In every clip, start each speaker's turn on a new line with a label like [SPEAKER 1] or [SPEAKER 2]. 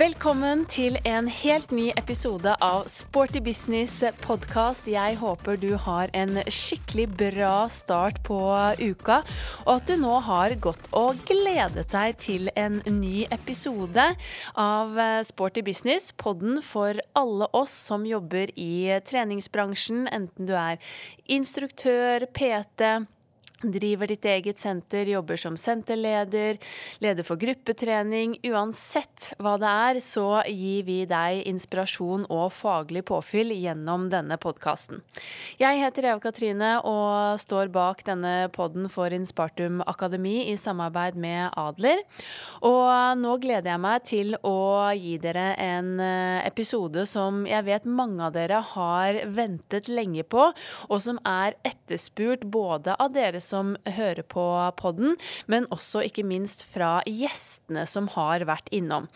[SPEAKER 1] Velkommen til en helt ny episode av Sporty business podkast. Jeg håper du har en skikkelig bra start på uka, og at du nå har gått og gledet deg til en ny episode av Sporty business, podden for alle oss som jobber i treningsbransjen, enten du er instruktør, PT, Driver ditt eget senter, jobber som senterleder, leder for gruppetrening. Uansett hva det er, så gir vi deg inspirasjon og faglig påfyll gjennom denne podkasten. Jeg heter Eva Katrine og står bak denne podden for Inspartum Akademi i samarbeid med Adler. Og nå gleder jeg meg til å gi dere en eh, episode som jeg vet mange av dere har ventet lenge på, og som er etterspurt både av dere som hører på podden, men også ikke minst fra gjestene som har vært innom.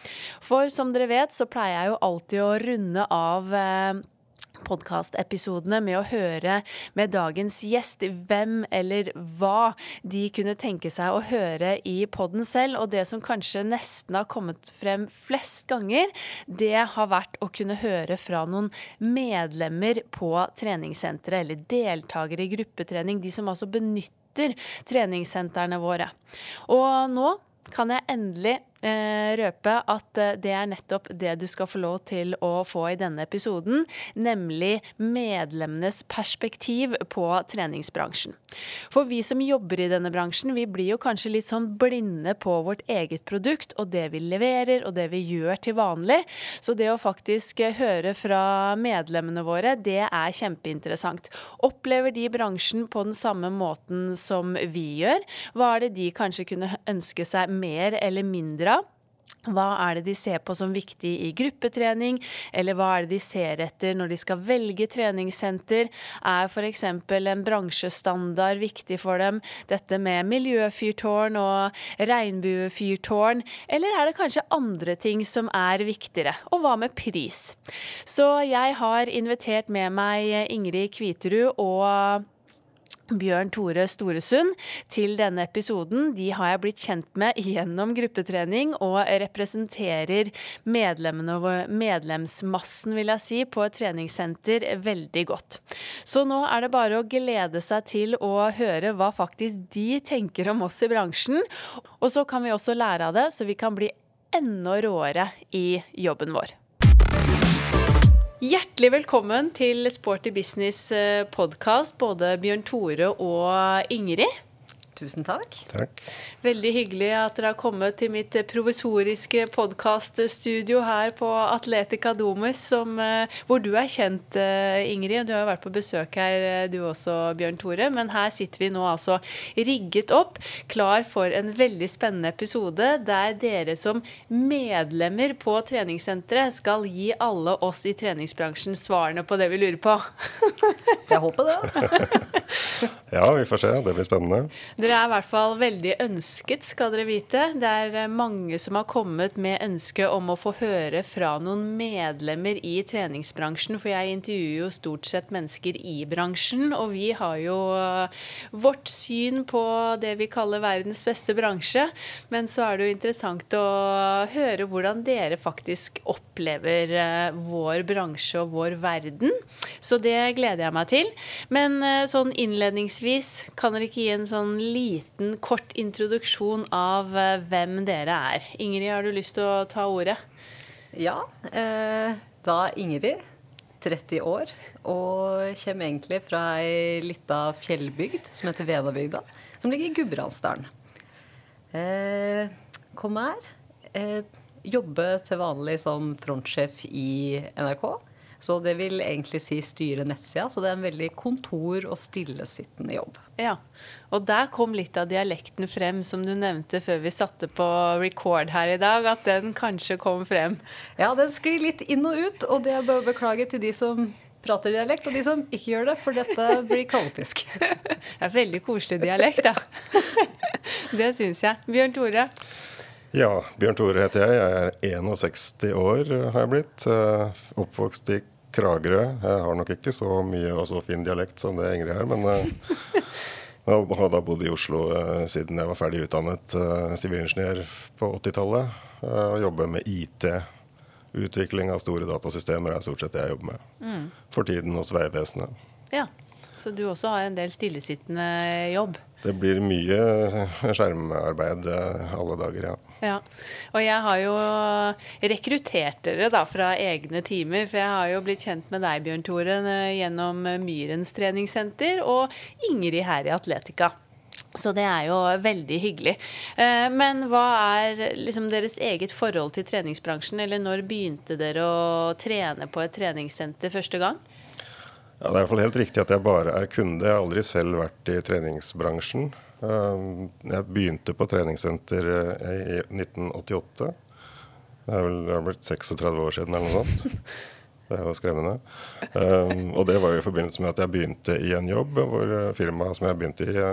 [SPEAKER 1] For som dere vet, så pleier jeg jo alltid å runde av eh, podkastepisodene med å høre med dagens gjest hvem eller hva de kunne tenke seg å høre i podden selv. Og det som kanskje nesten har kommet frem flest ganger, det har vært å kunne høre fra noen medlemmer på treningssenteret, eller deltakere i gruppetrening. De som altså benytter benytter treningssentrene våre. Og nå kan jeg endelig røpe at eh, det er nettopp det du skal få lov til å få i denne episoden, nemlig medlemmenes perspektiv på treningsbransjen. For vi som jobber i denne bransjen, vi blir jo kanskje litt sånn blinde på vårt eget produkt og det vi leverer og det vi gjør til vanlig. Så det å faktisk eh, høre fra medlemmene våre, det er kjempeinteressant. Opplever de bransjen på den samme måten som vi gjør? Hva er det de kanskje kunne ønske seg mer eller mindre hva er det de ser på som viktig i gruppetrening, eller hva er det de ser etter når de skal velge treningssenter? Er f.eks. en bransjestandard viktig for dem? Dette med miljøfyrtårn og regnbuefyrtårn? Eller er det kanskje andre ting som er viktigere? Og hva med pris? Så jeg har invitert med meg Ingrid Kviterud og Bjørn Tore Storesund til denne episoden. De har jeg blitt kjent med gjennom gruppetrening og representerer medlemsmassen, vil jeg si, på et treningssenter veldig godt. Så nå er det bare å glede seg til å høre hva faktisk de tenker om oss i bransjen. Og så kan vi også lære av det, så vi kan bli enda råere i jobben vår. Hjertelig velkommen til Sporty business eh, podkast, både Bjørn Tore og Ingrid.
[SPEAKER 2] Tusen takk.
[SPEAKER 3] Takk.
[SPEAKER 1] Veldig hyggelig at dere har kommet til mitt provisoriske podkaststudio her på Atletica Domus, som, eh, hvor du er kjent, eh, Ingrid. Du har jo vært på besøk her, eh, du også, Bjørn Tore. Men her sitter vi nå altså rigget opp, klar for en veldig spennende episode der dere som medlemmer på treningssenteret skal gi alle oss i treningsbransjen svarene på det vi lurer på.
[SPEAKER 2] Jeg håper det.
[SPEAKER 3] ja, vi får se. Det blir spennende.
[SPEAKER 1] Dere er i hvert fall veldig ønsket, skal dere vite. Det er eh, mange som har kommet med ønske om å få høre fra noen medlemmer i treningsbransjen. For jeg intervjuer jo stort sett mennesker i bransjen, og vi har jo eh, vårt syn på det vi kaller verdens beste bransje. Men så er det jo interessant å høre hvordan dere faktisk opplever eh, vår bransje og vår verden. Så det gleder jeg meg til. Men sånn innledningsvis, kan dere ikke gi en sånn liten, kort introduksjon av eh, hvem dere er. Ingrid, har du lyst til å ta ordet?
[SPEAKER 2] Ja. Eh, da Ingrid. 30 år. Og kommer egentlig fra ei lita fjellbygd som heter Vedabygda. Som ligger i Gudbrandsdalen. Eh, kom her. Eh, jobber til vanlig som frontsjef i NRK. Så det vil egentlig si styre nettsida. Så det er en veldig kontor- og stillesittende jobb.
[SPEAKER 1] Ja, Og der kom litt av dialekten frem, som du nevnte før vi satte på record her i dag. At den kanskje kom frem.
[SPEAKER 2] Ja, den sklir litt inn og ut. Og det er bare å beklage til de som prater dialekt, og de som ikke gjør det, for dette blir kaotisk.
[SPEAKER 1] det er veldig koselig dialekt, da. det syns jeg. Bjørn Tore?
[SPEAKER 3] Ja, Bjørn Tore heter jeg. Jeg er 61 år, har jeg blitt. Eh, oppvokst i Kragerø. Jeg har nok ikke så mye og så fin dialekt som det Ingrid har, men uh, jeg har da bodd i Oslo uh, siden jeg var ferdig utdannet sivilingeniør uh, på 80-tallet. og jobber med IT Utvikling av store datasystemer er stort sett det jeg jobber med.
[SPEAKER 1] Mm.
[SPEAKER 3] For tiden hos Vegvesenet.
[SPEAKER 1] Ja. Så du også har en del stillesittende jobb?
[SPEAKER 3] Det blir mye skjermarbeid eh, alle dager, ja.
[SPEAKER 1] Ja. Og jeg har jo rekruttert dere da fra egne timer, for jeg har jo blitt kjent med deg, Bjørn Tore, gjennom Myrens treningssenter og Ingrid her i Atletica. Så det er jo veldig hyggelig. Eh, men hva er liksom deres eget forhold til treningsbransjen, eller når begynte dere å trene på et treningssenter første gang?
[SPEAKER 3] Ja, det er i hvert fall helt riktig at jeg bare er kunde. Jeg har aldri selv vært i treningsbransjen. Eh, jeg begynte på treningssenter eh, i 1988. Det er vel det har blitt 36 år siden eller noe sånt. Det er jo skremmende. Um, og det var jo i forbindelse med at jeg begynte i en jobb hvor firmaet som jeg begynte i,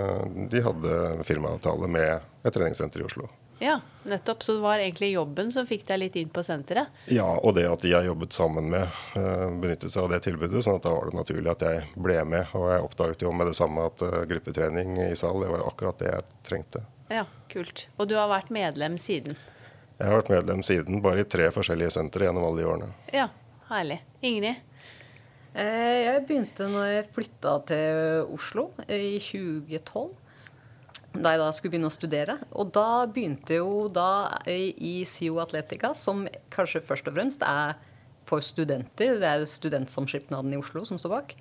[SPEAKER 3] de hadde firmaavtale med et treningssenter i Oslo.
[SPEAKER 1] Ja, nettopp. Så det var egentlig jobben som fikk deg litt inn på senteret?
[SPEAKER 3] Ja, og det at de jeg jobbet sammen med, uh, benyttet seg av det tilbudet. sånn at da var det naturlig at jeg ble med. Og jeg oppdaget jo med det samme at uh, gruppetrening i sal, det var jo akkurat det jeg trengte.
[SPEAKER 1] Ja, kult. Og du har vært medlem siden?
[SPEAKER 3] Jeg har vært medlem siden, bare i tre forskjellige sentre gjennom alle de årene.
[SPEAKER 1] Ja, herlig. Ingrid?
[SPEAKER 2] Jeg begynte når jeg flytta til Oslo i 2012 da jeg da skulle begynne å studere. Og da begynte jo da i SIO Atletica, som kanskje først og fremst er for studenter. Det er Studentsamskipnaden i Oslo som står bak.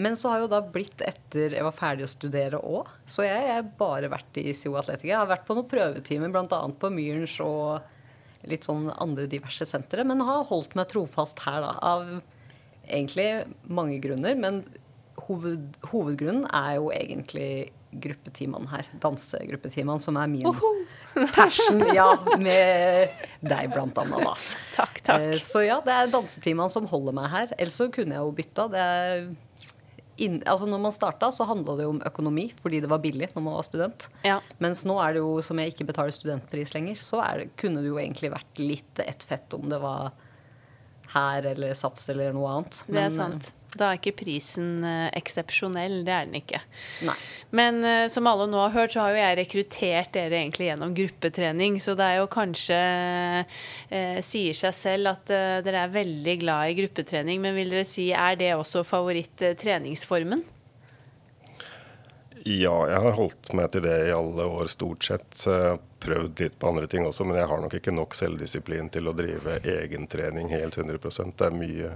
[SPEAKER 2] Men så har jo da blitt etter jeg var ferdig å studere òg. Så jeg har bare vært i SIO Atletica. Jeg har vært på noen prøvetimer, bl.a. på Myrens og litt sånn andre diverse sentre. Men har holdt meg trofast her, da. Av egentlig mange grunner. Men hoved, hovedgrunnen er jo egentlig gruppetimene her. Dansegruppetimene, som er min passion. Ja, med deg blant annet, da.
[SPEAKER 1] Takk, takk.
[SPEAKER 2] Så ja, det er dansetimene som holder meg her. Ellers så kunne jeg jo bytta. Det er inn, altså når man starta, så handla det jo om økonomi, fordi det var billig når man var student.
[SPEAKER 1] Ja.
[SPEAKER 2] Mens nå er det jo, som jeg ikke betaler studentpris lenger, så det, kunne det jo egentlig vært litt ett fett om det var her eller Sats eller noe annet.
[SPEAKER 1] Det er sant. Da er ikke prisen uh, eksepsjonell. Det er den ikke.
[SPEAKER 2] Nei.
[SPEAKER 1] Men uh, som alle nå har hørt, så har jo jeg rekruttert dere egentlig gjennom gruppetrening. Så det er jo kanskje uh, sier seg selv at dere er veldig glad i gruppetrening. Men vil dere si er det også favoritt-treningsformen?
[SPEAKER 3] Ja, jeg har holdt meg til det i alle år, stort sett. Har prøvd litt på andre ting også, men jeg har nok ikke nok selvdisiplin til å drive egentrening helt 100% Det er mye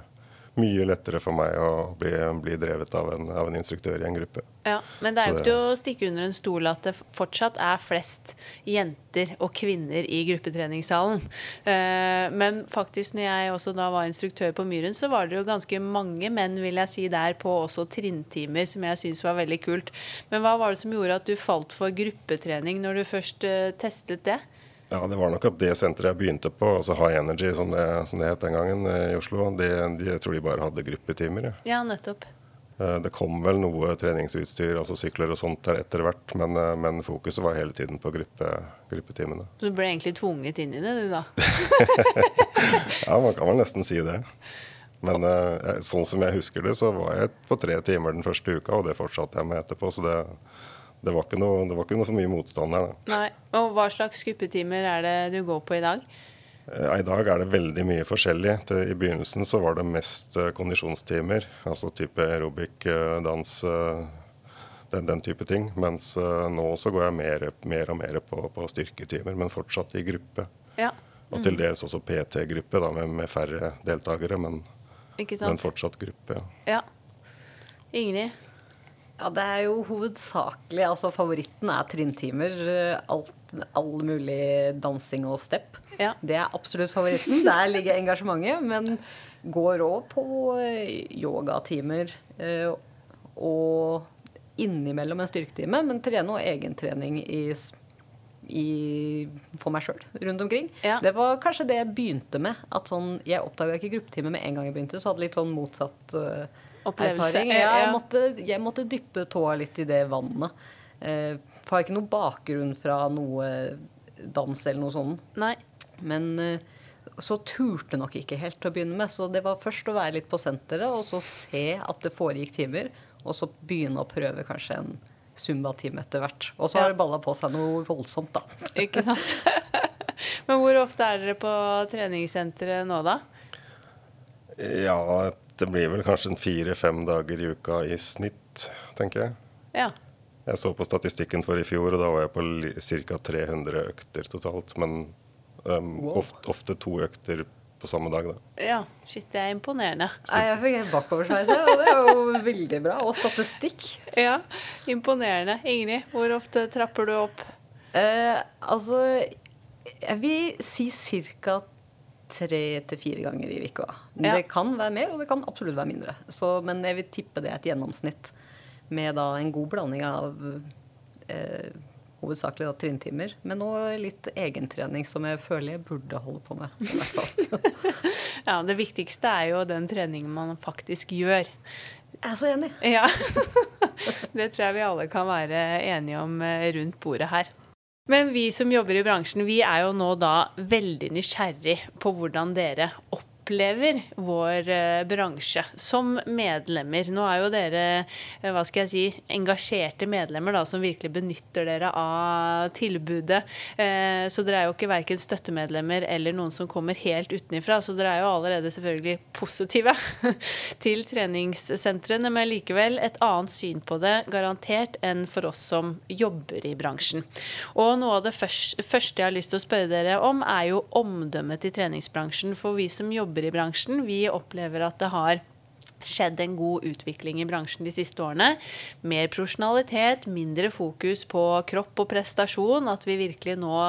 [SPEAKER 3] mye lettere for meg å bli, bli drevet av en, av en, instruktør i en gruppe.
[SPEAKER 1] Ja, Men det er jo ikke å stikke under en stol at det fortsatt er flest jenter og kvinner i gruppetreningssalen. Uh, men faktisk når jeg også da var instruktør på Myren, så var det jo ganske mange menn vil jeg si, der på også trinntimer, som jeg syns var veldig kult. Men hva var det som gjorde at du falt for gruppetrening når du først uh, testet det?
[SPEAKER 3] Ja, det var nok at det senteret jeg begynte på, altså High Energy som det, som det het den gangen eh, i Oslo, de, de, jeg tror de bare hadde gruppetimer. Ja,
[SPEAKER 1] ja nettopp.
[SPEAKER 3] Eh, det kom vel noe treningsutstyr, altså sykler og sånt der etter hvert, men, eh, men fokuset var hele tiden på gruppe, gruppetimene.
[SPEAKER 1] Du ble egentlig tvunget inn i det, du da?
[SPEAKER 3] ja, man kan vel nesten si det. Men sånn som jeg husker det, så var jeg på tre timer den første uka, og det fortsatte jeg med etterpå. så det det var, noe, det var ikke noe, så mye motstand her. Da.
[SPEAKER 1] Nei. Og hva slags gruppetimer er det du går på i dag?
[SPEAKER 3] I dag er det veldig mye forskjellig. I begynnelsen så var det mest eh, kondisjonstimer. Altså type aerobic, eh, dans, eh, den, den, type ting. Mens nå så går jeg mer, mer og mer på, på, styrketimer, men fortsatt i gruppe.
[SPEAKER 1] Ja.
[SPEAKER 3] Mm. Og til dels også PT-gruppe, med, med, færre deltakere, men, men fortsatt gruppe.
[SPEAKER 1] Ja. ja. Ingrid?
[SPEAKER 2] Ja, det er jo hovedsakelig Altså favoritten er trinntimer. Alt, all mulig dansing og step.
[SPEAKER 1] Ja.
[SPEAKER 2] Det er absolutt favoritten. Der ligger engasjementet. Men går òg på eh, yogatimer. Eh, og innimellom en styrketime, men trene og egentrening i, i, for meg sjøl rundt omkring.
[SPEAKER 1] Ja.
[SPEAKER 2] Det var kanskje det jeg begynte med. At sånn, Jeg oppdaga ikke gruppetime med en gang jeg begynte, så hadde litt sånn motsatt erfaring. Ja, jeg, måtte, jeg, måtte, dyppe tåa litt i det vannet. Eh, for jeg har ikke noe bakgrunn fra noe dans eller noe sånt.
[SPEAKER 1] Nei.
[SPEAKER 2] Men eh, så turte nok ikke helt til å begynne med. Så det var først å være litt på senteret, og så se at det foregikk timer. Og så begynne å prøve kanskje en zumba-time etter hvert. Og så har det balla på seg noe voldsomt, da.
[SPEAKER 1] Ikke sant. Men hvor ofte er dere på treningssenteret nå, da?
[SPEAKER 3] Ja, det blir vel kanskje en fire-fem dager i uka i snitt, tenker jeg.
[SPEAKER 1] Ja.
[SPEAKER 3] Jeg så på statistikken for i fjor, og da var jeg på ca. 300 økter totalt. Men um,
[SPEAKER 2] Wow.
[SPEAKER 3] ofte, ofte to økter på samme dag, da.
[SPEAKER 1] ja. Shit, det er imponerende.
[SPEAKER 2] Nei, jeg fikk helt bakoversveis her, og det er jo veldig bra. Og statistikk.
[SPEAKER 1] Ja, imponerende. Ingrid, hvor ofte trapper du opp?
[SPEAKER 2] Eh, altså, jeg vil si ca. tre til fire ganger i uka.
[SPEAKER 1] Ja.
[SPEAKER 2] Det kan være mer, og det kan absolutt være mindre. Så, men jeg vil tippe det er et gjennomsnitt med da en god blanding av eh, hovedsakelig da trinntimer, men òg litt egentrening som jeg føler jeg burde holde på med. i hvert fall.
[SPEAKER 1] Ja, Det viktigste er jo den treningen man faktisk gjør.
[SPEAKER 2] Jeg er så enig.
[SPEAKER 1] Ja. Det tror jeg vi alle kan være enige om eh, rundt bordet her. Men vi som jobber i bransjen, vi er jo nå da veldig nysgjerrig på hvordan dere opplever vår eh, bransje som medlemmer. Nå er jo dere, eh, hva skal jeg si, engasjerte medlemmer da, som virkelig benytter dere av tilbudet. Eh, Så dere er jo ikke verken støttemedlemmer eller noen som kommer helt utenifra. Så dere er jo allerede selvfølgelig positive til treningssentrene, men likevel et annet syn på det, garantert, enn for oss som jobber i bransjen. Og noe av det første jeg har lyst til å spørre dere om, er jo omdømmet til treningsbransjen. For vi som jobber i bransjen, vi opplever at det har skjedd en god utvikling i bransjen de siste årene. Mer profesjonalitet, mindre fokus på kropp og prestasjon. At vi virkelig nå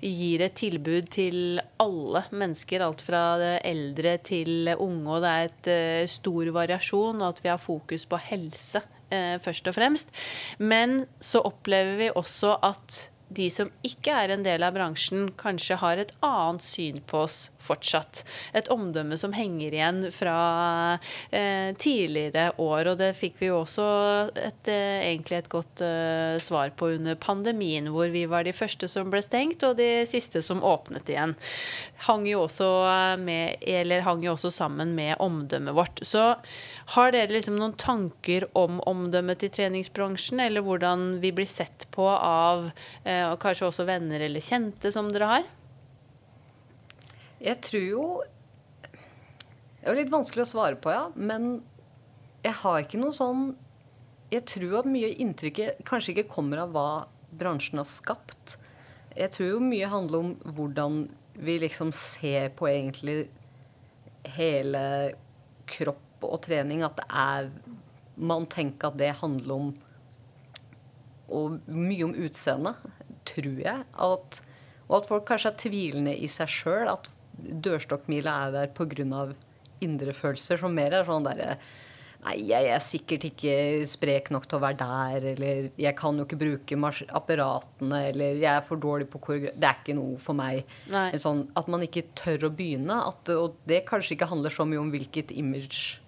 [SPEAKER 1] gir et tilbud til alle mennesker, alt fra eldre til unge. Og det er et eh, stor variasjon, og at vi har fokus på helse eh, først og fremst. Men så opplever vi også at de som ikke er en del av bransjen, kanskje har et annet syn på oss fortsatt. Et omdømme som henger igjen fra eh, tidligere år. Og det fikk vi jo også et, eh, egentlig et godt eh, svar på under pandemien, hvor vi var de første som ble stengt, og de siste som åpnet igjen. Hang jo også, med, eller hang jo også sammen med omdømmet vårt. Så har dere liksom noen tanker om omdømmet til treningsbransjen, eller hvordan vi blir sett på av eh, kanskje også venner eller kjente som dere har?
[SPEAKER 2] Jeg tror jo Det er jo litt vanskelig å svare på, ja. Men jeg har ikke noe sånn Jeg tror at mye inntrykket kanskje ikke kommer av hva bransjen har skapt. Jeg tror jo mye handler om hvordan vi liksom ser på egentlig hele kropp og trening. At det er Man tenker at det handler om Og mye om utseende, tror jeg. At, og at folk kanskje er tvilende i seg sjøl. At dørstokkmila er der pga. indre følelser, som mer er sånn derre Nei, jeg er sikkert ikke sprek nok til å være der, eller jeg kan jo ikke bruke apparatene, eller jeg er for dårlig på koreografi Det er ikke noe for meg. Sånn, at man ikke tør å begynne. At, og det kanskje ikke handler så mye om hvilket image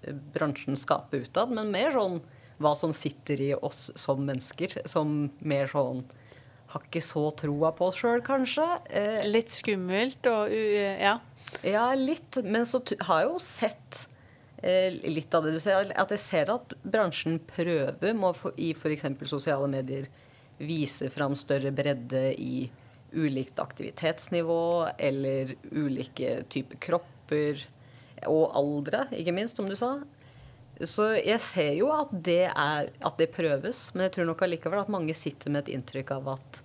[SPEAKER 2] eh, bransjen skaper utad, men mer sånn hva som sitter i oss som mennesker. Som mer sånn Har ikke så troa på oss sjøl, kanskje. Eh,
[SPEAKER 1] Litt skummelt og u... Ja.
[SPEAKER 2] ja, litt. Men så har jeg jo sett eh, litt av det du ser. At jeg ser at bransjen prøver med å i f.eks. sosiale medier vise fram større bredde i ulikt aktivitetsnivå eller ulike typer kropper. Og aldre, ikke minst, som du sa. Så jeg ser jo at det, er, at det prøves, men jeg tror nok allikevel at mange sitter med et inntrykk av at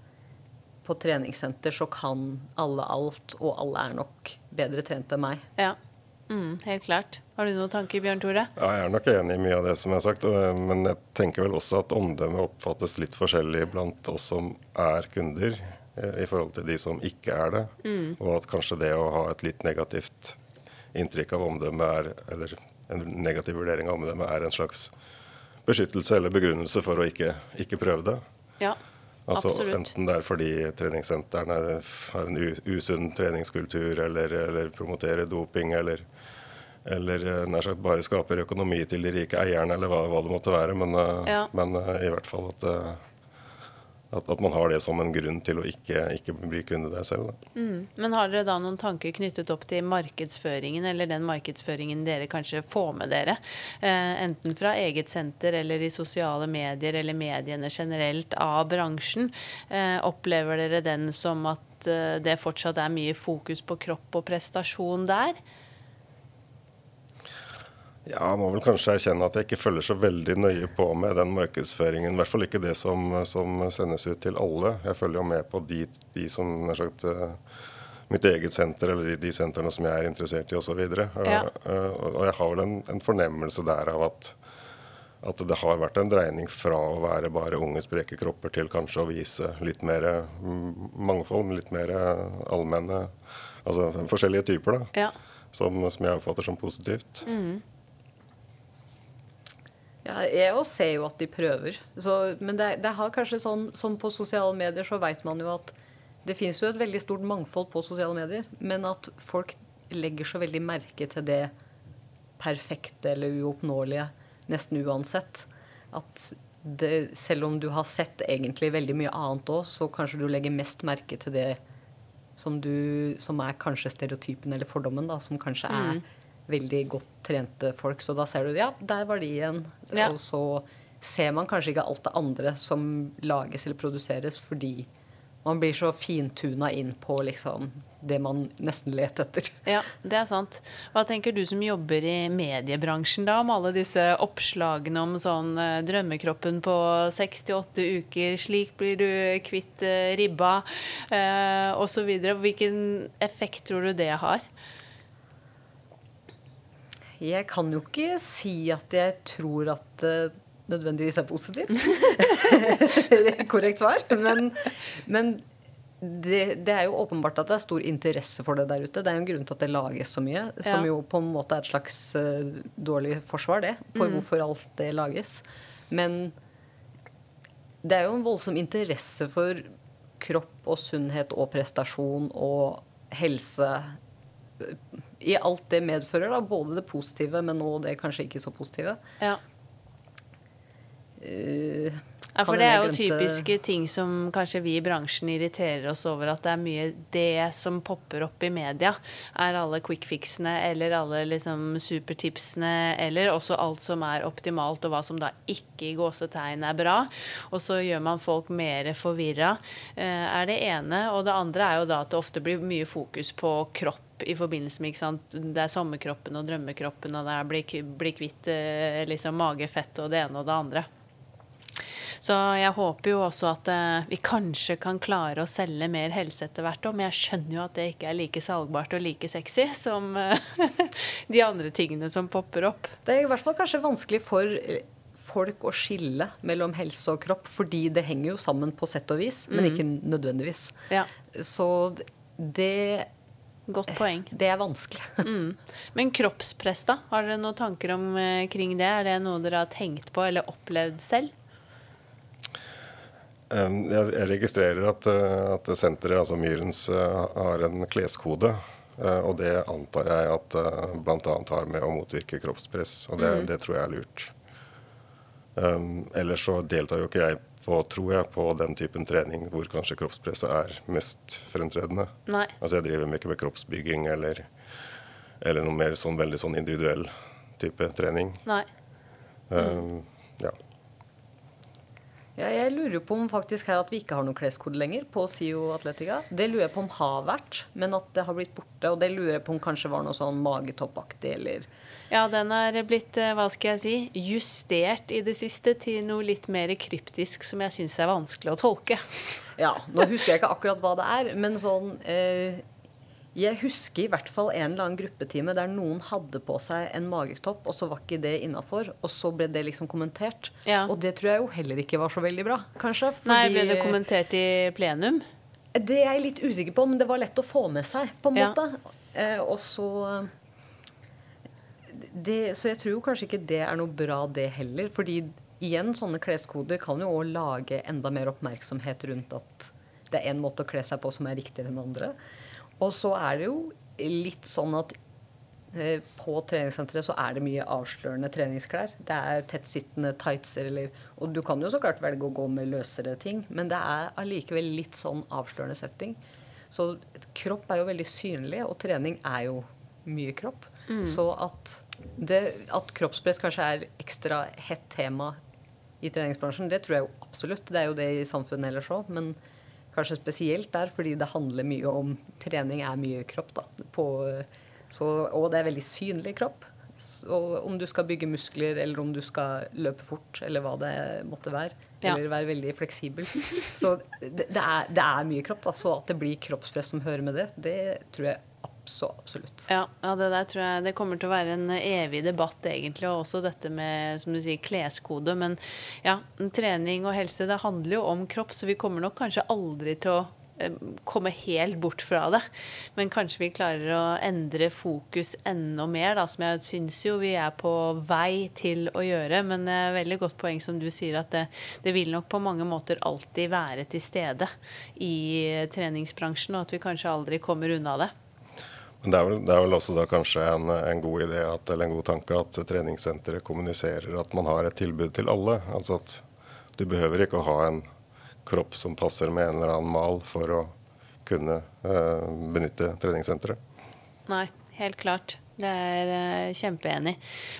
[SPEAKER 2] på treningssenter så kan alle alt, og alle er nok bedre trent enn meg.
[SPEAKER 1] ja. Mm, helt klart. Har du noen tanker, Bjørn Tore?
[SPEAKER 3] Ja, jeg er nok enig i mye av det som er sagt, men jeg tenker vel også at omdømmet oppfattes litt forskjellig blant oss som er kunder, eh, i forhold til de som ikke er det. Og at kanskje det å ha et litt negativt inntrykk av omdømmet er, eller en negativ vurdering av omdømmet er en slags beskyttelse eller begrunnelse for å ikke, ikke prøve det.
[SPEAKER 1] Ja,
[SPEAKER 3] Altså
[SPEAKER 1] absolutt.
[SPEAKER 3] Enten det er fordi treningssentrene har en usunn treningskultur, eller, eller promoterer doping, eller, eller eh, nær sagt bare skaper økonomi til de rike eierne, eller hva, hva det måtte være. Men, eh,
[SPEAKER 1] Ja.
[SPEAKER 3] men eh, i hvert fall at, at, at man har det som en grunn til å ikke, ikke bli kunde der selv.
[SPEAKER 1] Mm. Men har dere da noen tanker knyttet opp til markedsføringen, eller den markedsføringen dere kanskje får med dere? Eh, enten fra eget senter eller i sosiale medier eller mediene generelt av bransjen. Eh, opplever dere den som at eh, det fortsatt er mye fokus på kropp og prestasjon der?
[SPEAKER 3] Ja, jeg må vel kanskje erkjenne at jeg ikke følger så veldig nøye på med den markedsføringen. I hvert fall ikke det som, som sendes ut til alle. Jeg følger jo med på de, de som er sagt uh, mitt eget senter, eller de, de sentrene som jeg er interessert i osv.
[SPEAKER 1] Ja.
[SPEAKER 3] Uh, og jeg har vel en, en fornemmelse der av at, at det har vært en dreining fra å være bare unge, spreke kropper til kanskje å vise litt mer mm, mangfold, litt mer allmenne Altså forskjellige typer, da.
[SPEAKER 1] Ja.
[SPEAKER 3] Som, som jeg oppfatter som positivt.
[SPEAKER 1] Mm.
[SPEAKER 2] Ja, jeg ser jo at de prøver. Så, men det, det har kanskje sånn som på sosiale medier, så veit man jo at det finnes jo et veldig stort mangfold på sosiale medier, men at folk legger så veldig merke til det perfekte eller uoppnåelige nesten uansett. At det, selv om du har sett egentlig veldig mye annet òg, så kanskje du legger mest merke til det som, du, som er kanskje stereotypen eller fordommen, da, som kanskje er veldig godt trente folk. Så da ser du ja, der var de igjen.
[SPEAKER 1] Ja.
[SPEAKER 2] Og så ser man kanskje ikke alt det andre som lages eller produseres, fordi man blir så fintuna inn på liksom det man nesten leter etter.
[SPEAKER 1] Ja, det er sant. Hva tenker du som jobber i mediebransjen da, om alle disse oppslagene om sånn eh, drømmekroppen på 68 uker, slik blir du kvitt eh, ribba, eh, osv. Hvilken effekt tror du det har?
[SPEAKER 2] Jeg kan jo ikke si at jeg tror at det nødvendigvis er positivt. Korrekt svar. Men, men det, det, er jo åpenbart at det er stor interesse for det der ute. Det er jo en grunn til at det lages så mye. Som
[SPEAKER 1] Ja.
[SPEAKER 2] jo på en måte er et slags uh, dårlig forsvar, det. For hvorfor alt det lages. Men det er jo en voldsom interesse for kropp og sunnhet og prestasjon og helse eh, i alt det medfører. da, Både det positive, men nå det kanskje ikke så positive.
[SPEAKER 1] Ja.
[SPEAKER 2] Uh,
[SPEAKER 1] Ja, for det er jo typiske ting som kanskje vi i bransjen irriterer oss over, at det er mye det som popper opp i media. Er alle quick fixene eller alle liksom supertipsene, eller også alt som er optimalt, og hva som da ikke i gåsetegn er bra. Og så gjør man folk mer forvirra, eh, er det ene. Og det andre er jo da at det ofte blir mye fokus på kropp i forbindelse med sant? Det er sommerkroppen og drømmekroppen, og det er bli, bli kvitt eh, liksom magefett og det ene og det andre. Så jeg håper jo også at eh, vi kanskje kan klare å selge mer helse etter hvert òg, men jeg skjønner jo at det ikke er like salgbart og like sexy som eh, de andre tingene som popper opp.
[SPEAKER 2] Det er i hvert fall kanskje vanskelig for eh, folk å skille mellom helse og kropp, fordi det henger jo sammen på sett og vis, men ikke nødvendigvis.
[SPEAKER 1] Ja,
[SPEAKER 2] Så det,
[SPEAKER 1] godt poeng.
[SPEAKER 2] det er vanskelig.
[SPEAKER 1] Men kroppspress, da? Har dere noen tanker om eh, kring det? Er det noe dere har tenkt på eller opplevd selv?
[SPEAKER 3] Um, Jeg, jeg registrerer at, uh, at senteret, altså Myrens, uh, har en kleskode. Uh, og det antar jeg at bl.a. har med å motvirke kroppspress. Og det, det tror jeg er lurt. Um, ellers så deltar jo ikke jeg på, tror jeg, på den typen trening hvor kanskje kroppspresset er mest fremtredende.
[SPEAKER 1] Nei.
[SPEAKER 3] Altså jeg driver ikke med kroppsbygging eller, eller noe mer sånn veldig sånn individuell type trening.
[SPEAKER 1] Nei.
[SPEAKER 3] Um, ja.
[SPEAKER 2] Ja, jeg lurer på om faktisk her at vi ikke har noen kleskode lenger på SIO Atletica. Det lurer jeg på om har vært, men at det har blitt borte. Og det lurer jeg på om kanskje var noe sånn magetoppaktig eller
[SPEAKER 1] Ja, den er blitt, eh, hva skal jeg si, justert i det siste til noe litt mer kryptisk som jeg syns er vanskelig å tolke.
[SPEAKER 2] Ja, nå husker jeg ikke akkurat hva det er, men sånn eh, Jeg husker i hvert fall en eller annen gruppetime der noen hadde på seg en magetopp, og så var ikke det innafor, og så ble det liksom kommentert.
[SPEAKER 1] Ja.
[SPEAKER 2] Og det tror jeg jo heller ikke var så veldig bra, kanskje.
[SPEAKER 1] Nei, ble det kommentert i plenum?
[SPEAKER 2] Det er jeg litt usikker på, men det var lett å få med seg, på en
[SPEAKER 1] Ja.
[SPEAKER 2] måte. Eh, og så det, Så jeg tror kanskje ikke det er noe bra, det heller. Fordi igjen, sånne kleskoder kan jo òg lage enda mer oppmerksomhet rundt at det er én måte å kle seg på som er riktigere enn andre. Og så er det jo litt sånn at eh, på treningssenteret så er det mye avslørende treningsklær. Det er tettsittende tightser eller Og du kan jo så klart velge å gå med løsere ting, men det er allikevel litt sånn avslørende setting. Så kropp er jo veldig synlig, og trening er jo mye kropp. Så at, det, at kroppspress kanskje er ekstra hett tema i treningsbransjen, det tror jeg jo absolutt. Det er jo det i samfunnet ellers òg, men kanskje spesielt der fordi det handler mye om Trening er mye kropp, da. På, så, og det er veldig synlig kropp. Så om du skal bygge muskler, eller om du skal løpe fort, eller hva det måtte være.
[SPEAKER 1] Ja.
[SPEAKER 2] Eller være veldig fleksibel. Så det, det, er, det er mye kropp. Da. Så at det blir kroppspress som hører med det, det tror jeg så absolutt.
[SPEAKER 1] Ja, ja, det der tror jeg det kommer til å være en evig debatt, egentlig. Og også dette med som du sier, kleskode. Men ja, trening og helse, det handler jo om kropp, så vi kommer nok kanskje aldri til å eh, komme helt bort fra det. Men kanskje vi klarer å endre fokus enda mer, da, som jeg syns jo vi er på vei til å gjøre. Men det er veldig godt poeng som du sier, at det, det vil nok på mange måter alltid være til stede i treningsbransjen, og at vi kanskje aldri kommer unna det.
[SPEAKER 3] Det er, vel, det er vel også da kanskje en, en god idé at, eller en god tanke at treningssenteret kommuniserer at man har et tilbud til alle. Altså at du behøver ikke å ha en kropp som passer med en eller annen mal for å kunne eh, benytte treningssenteret.
[SPEAKER 1] Nei, helt klart. Det er uh, kjempeenig.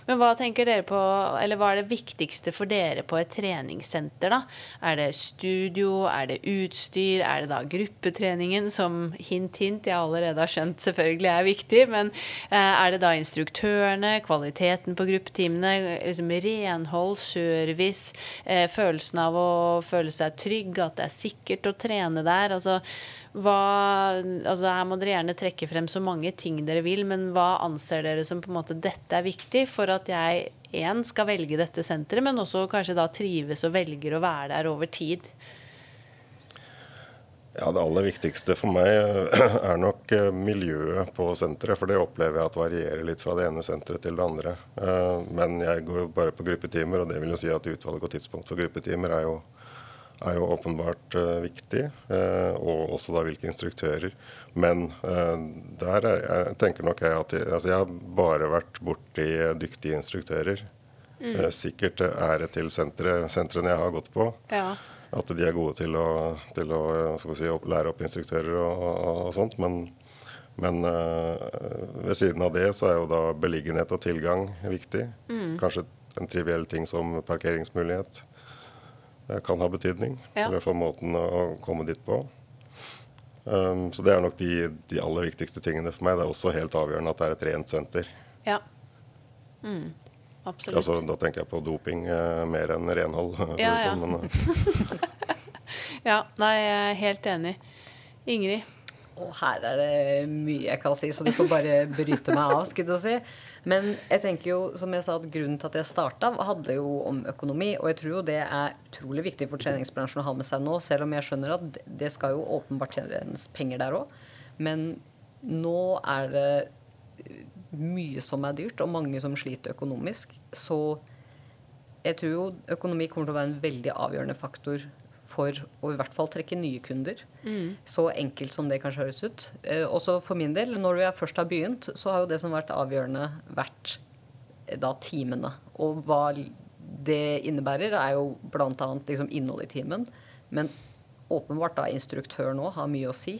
[SPEAKER 1] Men hva tenker dere på, eller hva er det viktigste for dere på et treningssenter, da? Er det studio, er det utstyr, er det da gruppetreningen, som hint, hint, jeg allerede har skjønt selvfølgelig er viktig, men uh, er det da instruktørene, kvaliteten på gruppetimene, liksom renhold, service, uh, følelsen av å føle seg trygg, at det er sikkert å trene der? altså hva, altså Her må dere gjerne trekke frem så mange ting dere vil, men hva anser dere som på en måte dette er viktig for at jeg en, skal velge dette senteret, men også kanskje da trives og velger å være der over tid?
[SPEAKER 3] Ja, Det aller viktigste for meg er nok eh, miljøet på senteret. For det opplever jeg at varierer litt fra det ene senteret til det andre. Eh, men jeg går bare på gruppetimer, og det vil jo si at utvalg og tidspunkt for gruppetimer er jo er jo åpenbart viktig. Og også da hvilke instruktører. Men uh, der er, tenker nok jeg at jeg, altså jeg har bare vært borti dyktige instruktører. Mm. sikkert ære til sentre, sentrene jeg har gått på. Ja. At de er gode til å, til å si, lære opp instruktører og, og, og sånt. Men, men ved siden av det så er jo da beliggenhet og tilgang viktig. Mm. Kanskje en triviell ting som parkeringsmulighet kan ha betydning. Ja. I hvert fall måten å komme dit på. Um, så det er nok de, de, aller viktigste tingene for meg. Det er også helt avgjørende at det er et rent senter.
[SPEAKER 1] Ja. Mm, absolutt.
[SPEAKER 3] Altså, da tenker jeg på doping uh, mer enn renhold.
[SPEAKER 1] Ja, ja. Men, uh. ja, nei, jeg er helt enig. Ingrid?
[SPEAKER 2] Og her er det mye jeg kan si, så du får bare bryte meg av. skulle jeg si. Men jeg tenker jo, som jeg sa, at grunnen til at jeg starta, handler jo om økonomi. Og jeg tror jo det er utrolig viktig for treningsbransjen å ha med seg nå, selv om jeg skjønner at det skal jo åpenbart tjenes penger der òg. Men nå er det mye som er dyrt, og mange som sliter økonomisk. Så jeg tror jo økonomi kommer til å være en veldig avgjørende faktor for å i hvert fall trekke nye kunder. Mm. Så enkelt som det kanskje høres ut. Eh, også for min del, når jeg først har begynt, så har jo det som har vært avgjørende, vært eh, da timene. Og hva det innebærer, er jo bl.a. Liksom innholdet i timen. Men åpenbart da instruktøren òg har mye å si.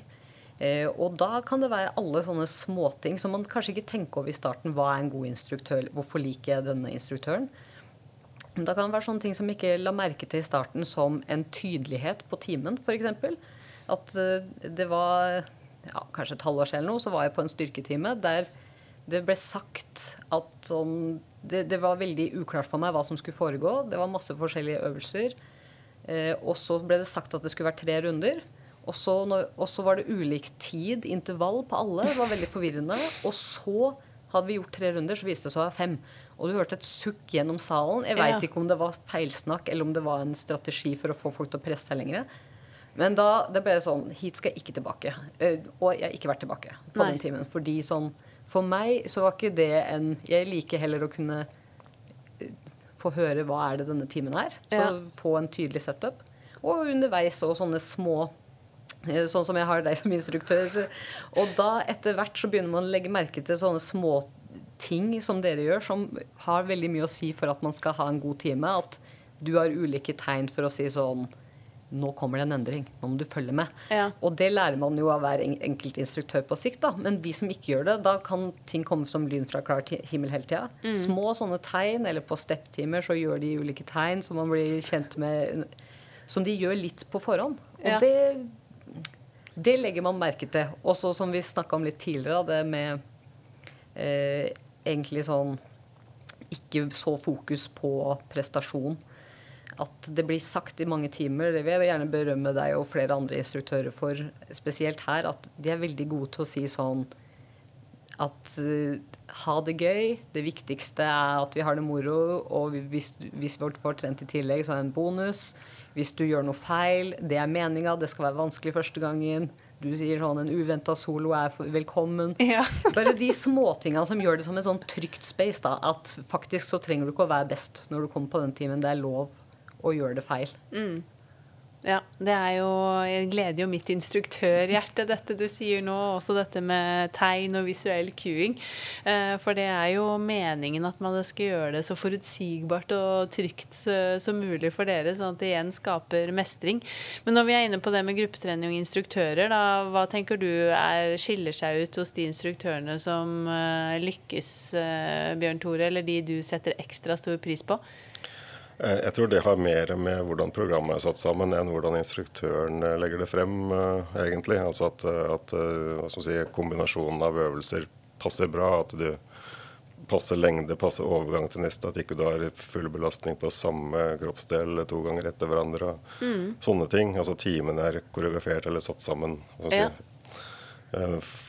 [SPEAKER 2] Eh, og da kan det være alle sånne småting som man kanskje ikke tenker over i starten. Hva er en god instruktør? Hvorfor liker jeg denne instruktøren? Da kan det være sånne ting som ikke la merke til i starten, som en tydelighet på timen, f.eks. At uh, det var ja, kanskje et halvår siden eller noe, så var jeg på en styrketime der det ble sagt at sånn det, det, var veldig uklart for meg hva som skulle foregå. Det var masse forskjellige øvelser. Eh, og så ble det sagt at det skulle være tre runder. Og så, og så var det ulik tid, intervall, på alle. Det var veldig forvirrende. Og så hadde vi gjort tre runder, så viste det seg å være fem. Og du hørte et sukk gjennom salen. Jeg veit ja. ikke om det var feilsnakk eller om det var en strategi for å få folk til å presse seg lenger. Men da det ble sånn Hit skal jeg ikke tilbake. Uh, og jeg har ikke vært tilbake på Nei. den timen. Fordi sånn For meg så var ikke det en Jeg liker heller å kunne uh, få høre hva er det denne timen er. Så ja. få en tydelig setup. Og underveis og sånne små uh, Sånn som jeg har deg som instruktør. Og da etter hvert så begynner man å legge merke til sånne små ting som dere gjør, som har veldig mye å si for at man skal ha en god time. At du har ulike tegn for å si sånn Nå kommer det en endring. Nå må du følge med. Ja. Og det lærer man jo av hver enkelt instruktør på sikt. da. Men de som ikke gjør det, da kan ting komme som lyn fra klar himmel hele tida. Mm. Små sånne tegn, eller på step-timer så gjør de ulike tegn som man blir kjent med Som de gjør litt på forhånd. Og ja. det, det legger man merke til. Også som vi snakka om litt tidligere, det med eh, egentlig sånn ikke så fokus på prestasjon. At det blir sagt i mange timer, det vil jeg gjerne berømme deg og flere andre instruktører for, spesielt her, at de er veldig gode til å si sånn at uh, ha det gøy. Det viktigste er at vi har det moro. Og hvis, hvis vi får trent i tillegg, så er det en bonus. Hvis du gjør noe feil, det er meninga, det skal være vanskelig første gangen. Du sier sånn en uventa solo er velkommen.
[SPEAKER 1] Ja.
[SPEAKER 2] Bare de småtinga som gjør det som et sånn trygt space. da, At faktisk så trenger du ikke å være best når du kommer på den timen. Det er lov å gjøre det feil.
[SPEAKER 1] Mm. Ja, det er jo Jeg gleder jo mitt instruktørhjerte, dette du sier nå. Også dette med tegn og visuell cueing. Eh, for det er jo meningen at man skal gjøre det så forutsigbart og trygt som mulig for dere, sånn at det igjen skaper mestring. Men når vi er inne på det med gruppetrening og instruktører, da, hva tenker du er, skiller seg ut hos de instruktørene som eh, lykkes, eh, Bjørn Tore, eller de du setter ekstra stor pris på?
[SPEAKER 3] Eh, jeg tror det har mer med hvordan programmet er satt sammen, enn hvordan instruktøren eh, legger det frem, eh, egentlig. Altså at, at si, kombinasjonen av øvelser passer bra. At du passer lengde, passer overgang til neste. At ikke du har full belastning på samme kroppsdel to ganger etter hverandre. Mm. Sånne ting. Altså timen er koreografert eller satt sammen. Altså, ja. Eh,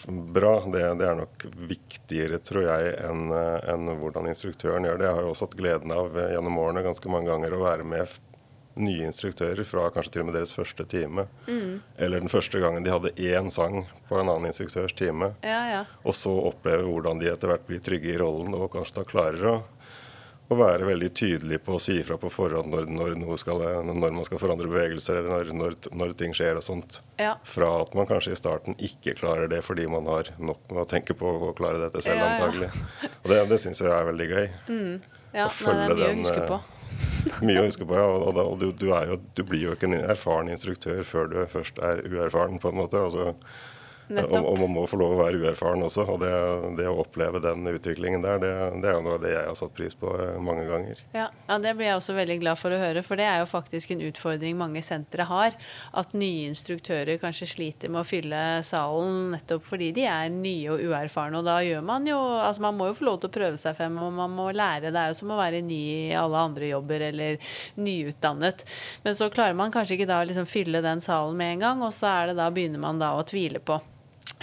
[SPEAKER 3] bra. Det, det, er nok viktigere, tror jeg, enn en hvordan instruktøren gjør det. Jeg har jo også hatt gleden av eh, gjennom årene ganske mange ganger å være med nye instruktører fra kanskje til og med deres første time. Mm. Eller den første gangen de hadde én sang på en annen instruktørs time.
[SPEAKER 1] Ja, ja.
[SPEAKER 3] Og så oppleve hvordan de etter hvert blir trygge i rollen og kanskje da klarer å å være veldig tydelig på å si ifra på forhånd når, når, skal, når, man skal forandre bevegelser, eller når, når ting skjer og sånt.
[SPEAKER 1] Ja.
[SPEAKER 3] Fra at man kanskje i starten ikke klarer det fordi man har nok med å tenke på å klare dette selv, ja, ja. antagelig. Og det, det syns jeg er veldig gøy.
[SPEAKER 1] Mm. Ja, å følge det er mye den, å huske på.
[SPEAKER 3] Eh, mye å huske på, ja. Og, da, og du, du, jo, du, blir jo ikke en erfaren instruktør før du først er uerfaren, på en måte. Altså, og, og, man må få lov å være uerfaren også. Og det, det å oppleve den utviklingen der, det, det, er jo noe av det jeg har satt pris på eh, mange ganger.
[SPEAKER 1] Ja, ja, det blir jeg også veldig glad for å høre, for det er jo faktisk en utfordring mange sentre har. At nye instruktører kanskje sliter med å fylle salen nettopp fordi de er nye og uerfarne. Og da gjør man jo Altså man må jo få lov til å prøve seg frem, og man må lære. Det er jo som å være ny i alle andre jobber eller nyutdannet. Men så klarer man kanskje ikke da å liksom fylle den salen med en gang, og så er det da begynner man da å tvile på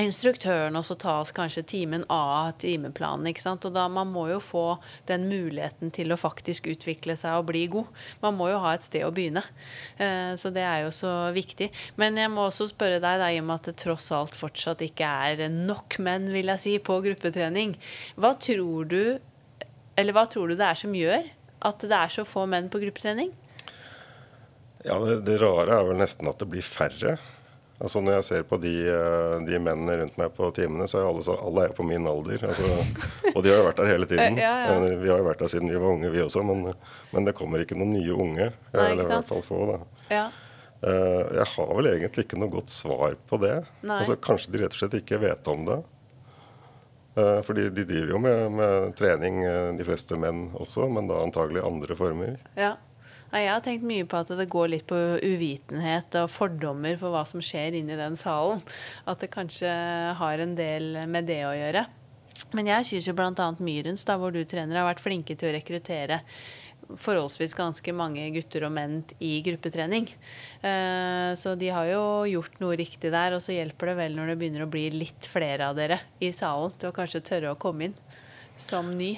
[SPEAKER 1] instruktøren også tas kanskje timen av timeplanen. ikke sant? Og da Man må jo få den muligheten til å faktisk utvikle seg og bli god. Man må jo ha et sted å begynne. Eh, så det er jo så viktig. Men jeg må også spørre deg, da, i og med at det tross alt fortsatt ikke er nok menn vil jeg si, på gruppetrening. Hva tror du, eller hva tror du det er som gjør at det er så få menn på gruppetrening?
[SPEAKER 3] Ja, det, det rare er vel nesten at det blir færre. Altså Når jeg ser på de, eh, de, mennene rundt meg på timene, så er alle, alle er på min alder. Altså, og de har jo vært der hele tiden.
[SPEAKER 1] ja, ja.
[SPEAKER 3] Vi har jo vært der siden vi var unge, vi også. Men, men det kommer ikke noen nye unge.
[SPEAKER 1] Nei,
[SPEAKER 3] eller i hvert fall få. da.
[SPEAKER 1] Ja.
[SPEAKER 3] Eh, jeg har vel egentlig ikke noe godt svar på det. Altså, kanskje de rett og slett ikke vet om det. For de driver jo med, med trening, de fleste menn også, men da antagelig andre former.
[SPEAKER 1] Ja. Jeg har tenkt mye på at det går litt på uvitenhet og fordommer for hva som skjer inni den salen. At det kanskje har en del med det å gjøre. Men jeg syns jo bl.a. Myrens, da, hvor du trener, har vært flinke til å rekruttere forholdsvis ganske mange gutter og menn i gruppetrening. Eh, så de har jo gjort noe riktig der. Og så hjelper det vel når det begynner å bli litt flere av dere i salen til å kanskje tørre å komme inn som ny.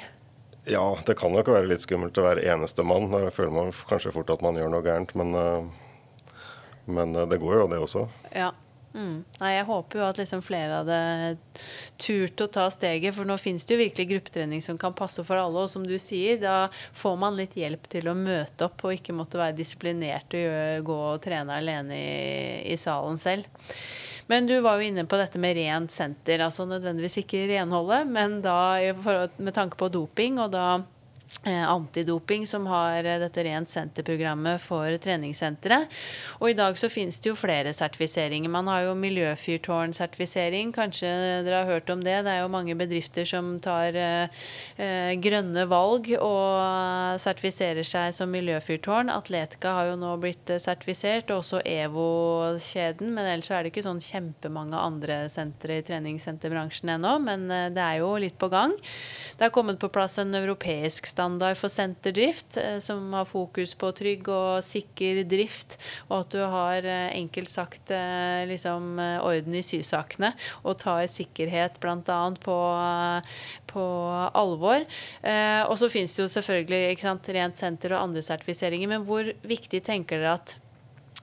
[SPEAKER 3] Ja, det kan nok være litt skummelt å være eneste mann. Da føler man kanskje fort at man gjør noe gærent, men, eh, men eh, det går jo, det også.
[SPEAKER 1] Ja. Mm. Nei, jeg håper jo at liksom flere hadde turt å ta steget, for nå finnes det jo virkelig gruppetrening som kan passe for alle. Og som du sier, da får man litt hjelp til å møte opp og ikke måtte være disiplinert og gå og trene alene i, i salen selv. Men du var jo inne på dette med rent senter. Altså nødvendigvis ikke renholdet, men da med tanke på doping, og da antidoping, som har eh, dette Rent senter-programmet for treningssenteret. Og i dag så finnes det jo flere sertifiseringer. Man har jo miljøfyrtårn-sertifisering. Kanskje dere har hørt om det. Det er jo mange bedrifter som tar eh, eh grønne valg og sertifiserer seg som miljøfyrtårn. Atletica har jo nå blitt sertifisert, og også EVO-kjeden. Men ellers er det ikke sånn kjempemange andre sentre i treningssenterbransjen ennå. Men det er jo litt på gang. Det har kommet på plass en europeisk standard for senterdrift, eh, som har fokus på trygg og sikker drift, og at du har eh, enkelt sagt liksom orden i sysakene og tar sikkerhet bl.a. På, på alvor. Og så finnes det jo selvfølgelig sant, rent senter og andre sertifiseringer, men hvor viktig tenker dere at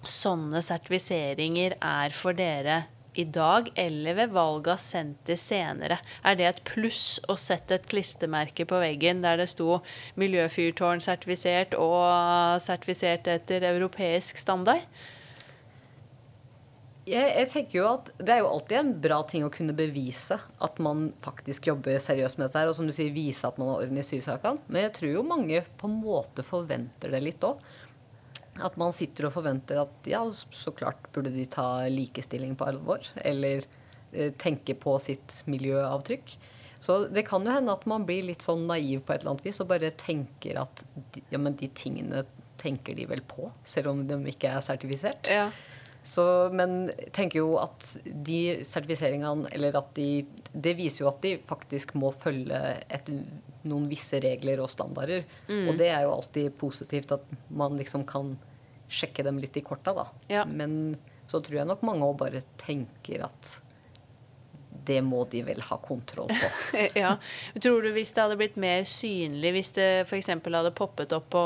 [SPEAKER 1] sånne sertifiseringer er for dere i dag, eller ved valg av senter senere? Er det et pluss å sette et klistremerke på veggen der det sto miljøfyrtårn sertifisert og sertifisert etter europeisk standard?
[SPEAKER 2] Jeg, jeg, tenker jo at Det er jo alltid en bra ting å kunne bevise at man faktisk jobber seriøst med dette. her, Og som du sier, vise at man har orden i sysakene. Men jeg tror jo mange på en måte forventer det litt òg. At man sitter og forventer at ja, så klart burde de ta likestilling på alvor. Eller eh, tenke på sitt miljøavtrykk. Så det kan jo hende at man blir litt sånn naiv på et eller annet vis og bare tenker at ja, men de tingene tenker de vel på, selv om de ikke er sertifisert.
[SPEAKER 1] Ja.
[SPEAKER 2] Så, men tenker jo at de sertifiseringene Eller at de Det viser jo at de faktisk må følge et, noen visse regler og standarder. Mm. Og det er jo alltid positivt at man liksom kan sjekke dem litt i korta, da.
[SPEAKER 1] Ja.
[SPEAKER 2] Men så tror jeg nok mange òg bare tenker at det må de vel ha kontroll på.
[SPEAKER 1] ja. Tror du hvis det hadde blitt mer synlig, hvis det f.eks. hadde poppet opp på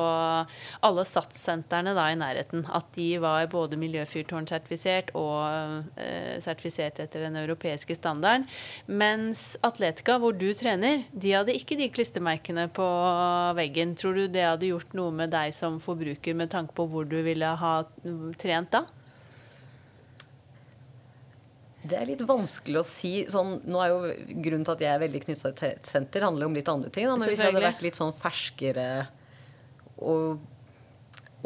[SPEAKER 1] alle SATS-sentrene i nærheten, at de var både miljøfyrtårnsertifisert og eh, sertifisert etter den europeiske standarden, mens Atletica, hvor du trener, de hadde ikke de klistremerkene på veggen. Tror du det hadde gjort noe med deg som forbruker med tanke på hvor du ville ha trent da?
[SPEAKER 2] Det er litt vanskelig å si. Sånn, nå er jo Grunnen til at jeg er veldig knytta til et senter, handler om litt andre ting. Da. Men hvis jeg hadde vært litt sånn ferskere og,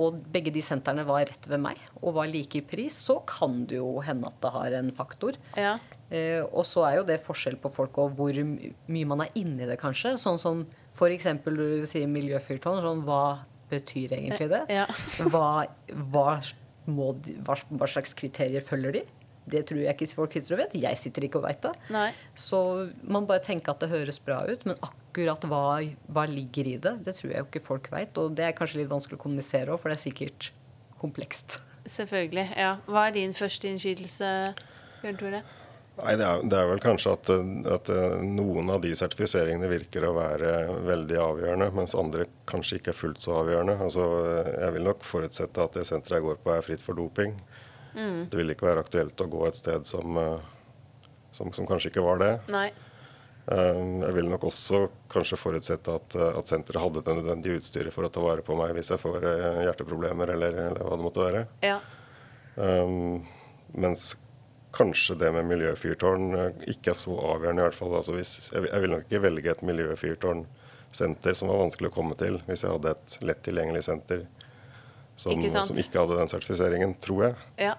[SPEAKER 2] og, begge de sentrene var rett ved meg og var like i pris, så kan det jo hende at det har en faktor.
[SPEAKER 1] Ja.
[SPEAKER 2] Eh, og så er jo det forskjell på folk og hvor mye man er inni det, kanskje. Sånn som f.eks. du sier miljøfyrtårn. Sånn, hva betyr egentlig det?
[SPEAKER 1] Ja.
[SPEAKER 2] hva, hva, må, hva, hva slags kriterier følger de? Det tror jeg ikke folk sitter og vet. Jeg sitter ikke og veit det.
[SPEAKER 1] Nei.
[SPEAKER 2] Så man bare tenker at det høres bra ut, men akkurat hva, hva ligger i det, det tror jeg jo ikke folk veit. Og det er kanskje litt vanskelig å kommunisere òg, for det er sikkert komplekst.
[SPEAKER 1] Selvfølgelig. Ja. Hva er din første innskytelse, Bjørn Tore?
[SPEAKER 3] Nei, det er, det er, vel kanskje at, at, noen av de sertifiseringene virker å være veldig avgjørende, mens andre kanskje ikke er fullt så avgjørende. Altså, jeg vil nok forutsette at det senteret jeg går på er fritt for doping. Mm. Det ville ikke være aktuelt å gå et sted som, eh, som, som kanskje ikke var det.
[SPEAKER 1] Nei.
[SPEAKER 3] Eh, jeg vil nok også kanskje forutsette at, eh, at senteret hadde det nødvendige utstyret for å ta vare på meg hvis jeg får hjerteproblemer eller, eller hva det måtte være.
[SPEAKER 1] Ja.
[SPEAKER 3] Um, mens kanskje det med miljøfyrtårn ikke er så avgjørende. i hvert fall. Altså hvis, jeg, jeg vil nok ikke velge et miljøfyrtårnsenter som var vanskelig å komme til, hvis jeg hadde et lett tilgjengelig senter som ikke, som ikke hadde den sertifiseringen, tror jeg.
[SPEAKER 1] Ja.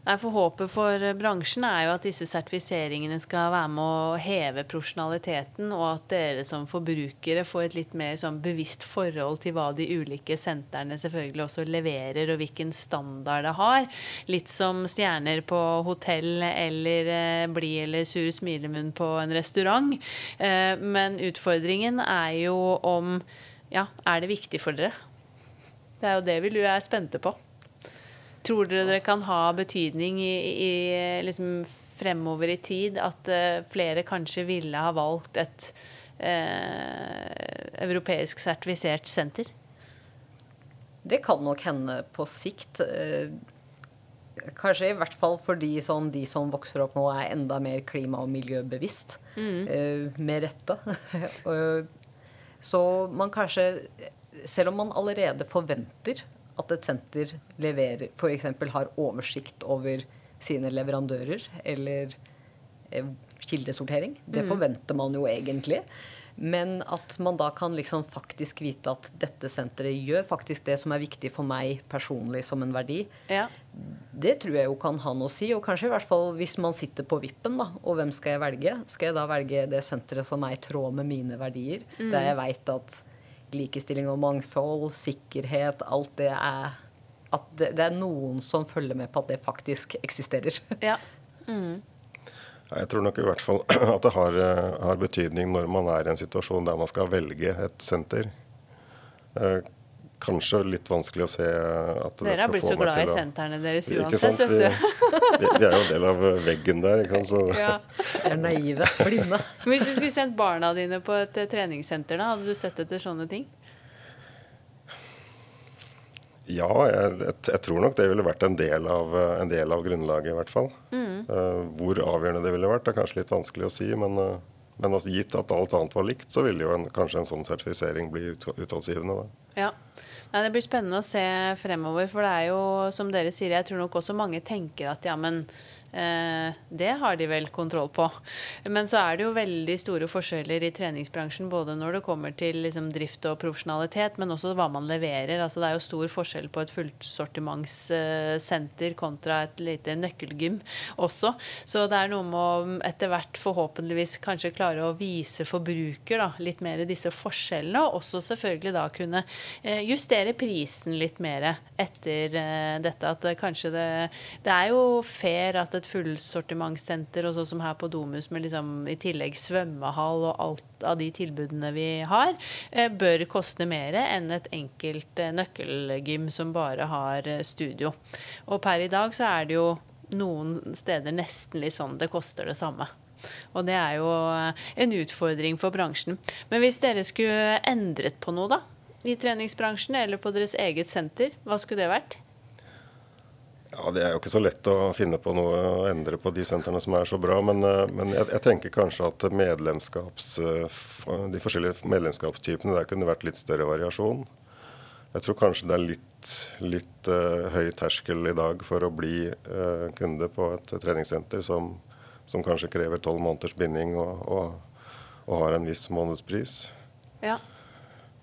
[SPEAKER 1] Nei, for Håpet for bransjen er jo at disse sertifiseringene skal være med å heve profesjonaliteten, og at dere som forbrukere får et litt mer sånn bevisst forhold til hva de ulike sentrene selvfølgelig også leverer, og hvilken standard det har. Litt som stjerner på hotell eller eh, blid eller sur smilemunn på en restaurant. Eh, men utfordringen er jo om ja, er det viktig for dere? Det er jo det vi er spente på. Tror dere det kan ha betydning i, i liksom fremover i tid at uh, flere kanskje ville ha valgt et uh, europeisk sertifisert senter?
[SPEAKER 2] Det kan nok hende på sikt. Uh, kanskje i hvert fall fordi sånn, de som vokser opp nå, er enda mer klima- og miljøbevisst.
[SPEAKER 1] Mm.
[SPEAKER 2] med rette. Så man kanskje Selv om man allerede forventer at et senter leverer f.eks. har oversikt over sine leverandører eller eh, kildesortering. Det mm. forventer man jo egentlig. Men at man da kan liksom faktisk vite at dette senteret gjør faktisk det som er viktig for meg personlig som en verdi,
[SPEAKER 1] ja.
[SPEAKER 2] det tror jeg jo kan ha noe å si. Og kanskje i hvert fall hvis man sitter på vippen, da, og hvem skal jeg velge? Skal jeg da velge det senteret som er i tråd med mine verdier? Mm. Der jeg veit at likestilling og mangfold, sikkerhet, alt det er At det, det, er noen som følger med på at det faktisk eksisterer.
[SPEAKER 1] Ja. Mm.
[SPEAKER 3] Jeg tror nok i hvert fall at det har, eh, har betydning når man er i en situasjon der man skal velge et senter. Eh, kanskje litt vanskelig å se at
[SPEAKER 1] Dere har blitt så glad i
[SPEAKER 3] å
[SPEAKER 1] sentrene deres uansett?
[SPEAKER 3] Vi,
[SPEAKER 1] vet du.
[SPEAKER 3] vi, vi er jo en del av veggen der, ikke sant. Så
[SPEAKER 1] Ja.
[SPEAKER 2] Vi er naive, blinde.
[SPEAKER 1] Men hvis du skulle sendt barna dine på et eh, treningssenter, da, hadde du sett etter sånne ting?
[SPEAKER 3] ja, jeg, jeg, jeg tror nok det ville vært en del av, en del av grunnlaget, i hvert fall.
[SPEAKER 1] Mm.
[SPEAKER 3] Uh, hvor avgjørende det ville vært, er kanskje litt vanskelig å si. Men, uh, men altså, gitt at alt annet var likt, så ville jo en, kanskje en sånn sertifisering bli ut, utholdsgivende. Da.
[SPEAKER 1] Ja. Nei, det blir spennende å se fremover, for det er jo som dere sier, jeg tror nok også mange tenker at ja, men det har de vel kontroll på. Men så er det jo veldig store forskjeller i treningsbransjen, både når det kommer til liksom, drift og profesjonalitet, men også hva man leverer. Altså, det er jo stor forskjell på et fullsortimentssenter kontra et lite nøkkelgym også. Så det er noe med å etter hvert forhåpentligvis kanskje klare å vise forbruker da, litt mer disse forskjellene, og også selvfølgelig da kunne eh, justere prisen litt mer etter eh, dette. At det kanskje det Det er jo fair at et fullsortimentssenter, og sånn som her på Domus, med liksom i tillegg svømmehall og alt av de tilbudene vi har, eh, bør koste mer enn et enkelt eh, nøkkelgym som bare har eh, studio. Og per i dag så er det jo noen steder nesten litt sånn det koster det samme. Og det er jo en utfordring for bransjen. Men hvis dere skulle endret på noe, da? I treningsbransjen eller på deres eget senter, hva skulle det vært?
[SPEAKER 3] Ja, Det er jo ikke så lett å finne på noe å endre på de sentrene som er så bra. Men, eh, men jeg, jeg tenker kanskje at medlemskaps, eh, de forskjellige medlemskapstypene der kunne vært litt større variasjon. Jeg tror kanskje det er litt, litt uh, høy terskel i dag for å bli uh, kunde på et treningssenter som, som kanskje krever tolv måneders binding og, og, og har en viss månedspris.
[SPEAKER 1] Ja.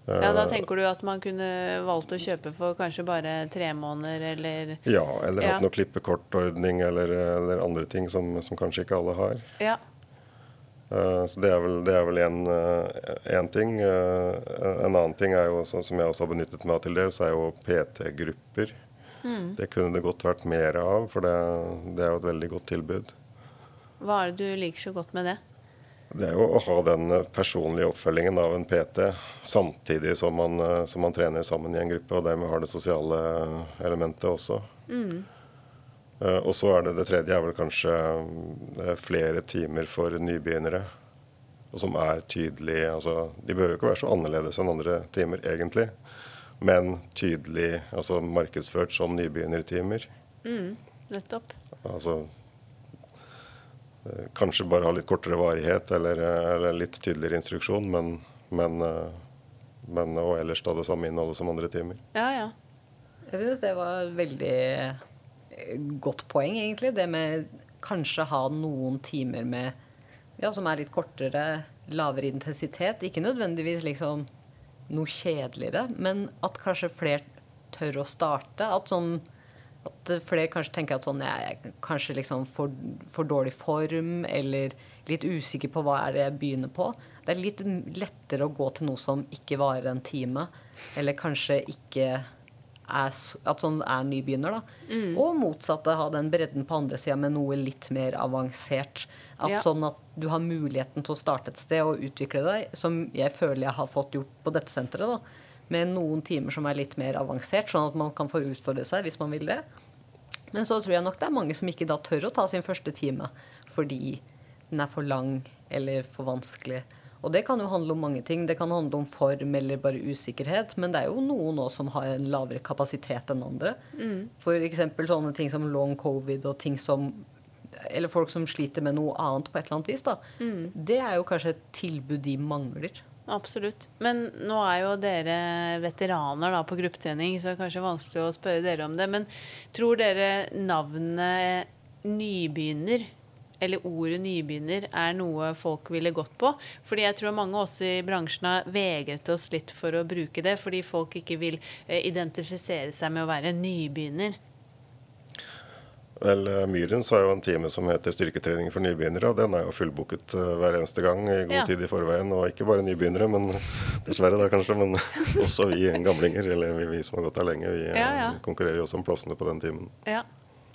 [SPEAKER 1] Ja, da tenker du at man kunne valgt å kjøpe for kanskje bare tre måneder, eller
[SPEAKER 3] Ja, eller
[SPEAKER 1] Ja.
[SPEAKER 3] hatt noe klippekortordning eller, eller andre ting som, som kanskje ikke alle har.
[SPEAKER 1] Ja.
[SPEAKER 3] Eh, Så Det er vel, det er vel en, eh, en ting. Eh, En annen ting er jo, som jeg også har benyttet meg av til dels, er jo PT-grupper. Det kunne det godt vært mer av, for det, det er jo et veldig godt tilbud.
[SPEAKER 1] Hva er det du liker så godt med det?
[SPEAKER 3] Det er jo å ha den eh, personlige oppfølgingen av en PT samtidig som man, eh, som man trener sammen i en gruppe, og dermed har det sosiale elementet også. Eh, Og så er det det tredje er vel kanskje eh, flere timer for nybegynnere. Og som er tydelig altså, De behøver jo ikke være så annerledes enn andre timer, egentlig. Men tydelig altså markedsført som nybegynnertimer.
[SPEAKER 1] Nettopp.
[SPEAKER 3] Altså eh, Kanskje bare ha litt kortere varighet eller, eh, eller litt tydeligere instruksjon, men, men, eh, men og ellers da det samme innholdet som andre timer.
[SPEAKER 1] Ja, ja.
[SPEAKER 2] Jeg syns det var et veldig eh, godt poeng, egentlig. Det med kanskje ha noen timer med ja, som er litt kortere, lavere intensitet. Ikke nødvendigvis liksom noe kjedeligere, men at kanskje flere tør å starte. At sånn at flere kanskje tenker at sånn jeg er kanskje liksom for, for dårlig form, eller litt usikker på hva er det jeg begynner på. Det er litt lettere å gå til noe som ikke varer en time, eller kanskje ikke er, at sånn er nybegynner, da. Og motsatte, ha den bredden på andre sida med noe litt mer avansert. At
[SPEAKER 1] Ja.
[SPEAKER 2] Sånn at du har muligheten til å starte et sted og utvikle deg, som jeg føler jeg har fått gjort på dette senteret. da. Med noen timer som er litt mer avansert, sånn at man kan få utfordre seg hvis man vil det. Men så tror jeg nok det er mange som ikke da tør å ta sin første time fordi den er for lang eller for vanskelig. Og det kan jo handle om mange ting. Det kan handle om form eller bare usikkerhet. Men det er jo noen òg som har en lavere kapasitet enn andre. For eksempel sånne ting som long covid og ting som Eller folk som sliter med noe annet på et eller annet vis. da. Det er jo kanskje et tilbud de mangler.
[SPEAKER 1] Absolutt. Men nå er jo dere veteraner da, på gruppetrening, så det er kanskje vanskelig å spørre dere om det. Men tror dere navnet nybegynner, eller ordet nybegynner, er noe folk ville gått på? Fordi jeg tror mange av oss i bransjen har vegret oss litt for å bruke det, fordi folk ikke vil eh, identifisere seg med å være nybegynner.
[SPEAKER 3] Vel, eh, Myrens har jo en time som heter styrketrening for nybegynnere, og den er jo fullbooket eh, hver eneste gang i god
[SPEAKER 1] Ja.
[SPEAKER 3] tid i forveien. Og ikke bare nybegynnere, men dessverre da kanskje, men også vi gamlinger, eller vi, vi som har gått der lenge, vi eh,
[SPEAKER 1] Ja, ja.
[SPEAKER 3] konkurrerer jo også om plassene på den timen.
[SPEAKER 1] Ja.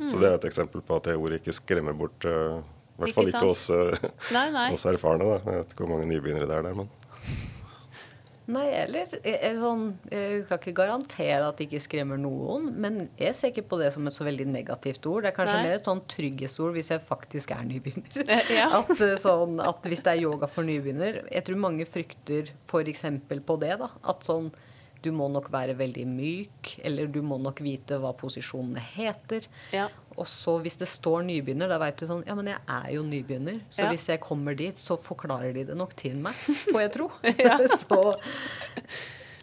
[SPEAKER 3] Så det er et eksempel på at det ordet ikke skremmer bort eh, I hvert fall
[SPEAKER 1] Ikke
[SPEAKER 3] ikke hos, eh,
[SPEAKER 1] Nei, nei.
[SPEAKER 3] oss, erfarne. da. Jeg vet ikke hvor mange nybegynnere det er der, men
[SPEAKER 2] Nei, eller jeg, jeg, sånn, jeg skal ikke garantere at det ikke skremmer noen, men jeg ser ikke på det som et så veldig negativt ord. Det er kanskje
[SPEAKER 1] Nei.
[SPEAKER 2] mer et sånn trygghetsord hvis jeg faktisk er nybegynner.
[SPEAKER 1] Ja.
[SPEAKER 2] At, eh, sånn, at hvis det er yoga for nybegynner Jeg tror mange frykter f.eks. på det. da, At sånn du må nok være veldig myk, eller du må nok vite hva posisjonene heter.
[SPEAKER 1] Ja.
[SPEAKER 2] Og så hvis det står nybegynner, da veit du sånn Ja, men jeg er jo nybegynner. Så
[SPEAKER 1] Ja.
[SPEAKER 2] hvis jeg kommer dit, så forklarer de det nok til meg, får jeg tro. Så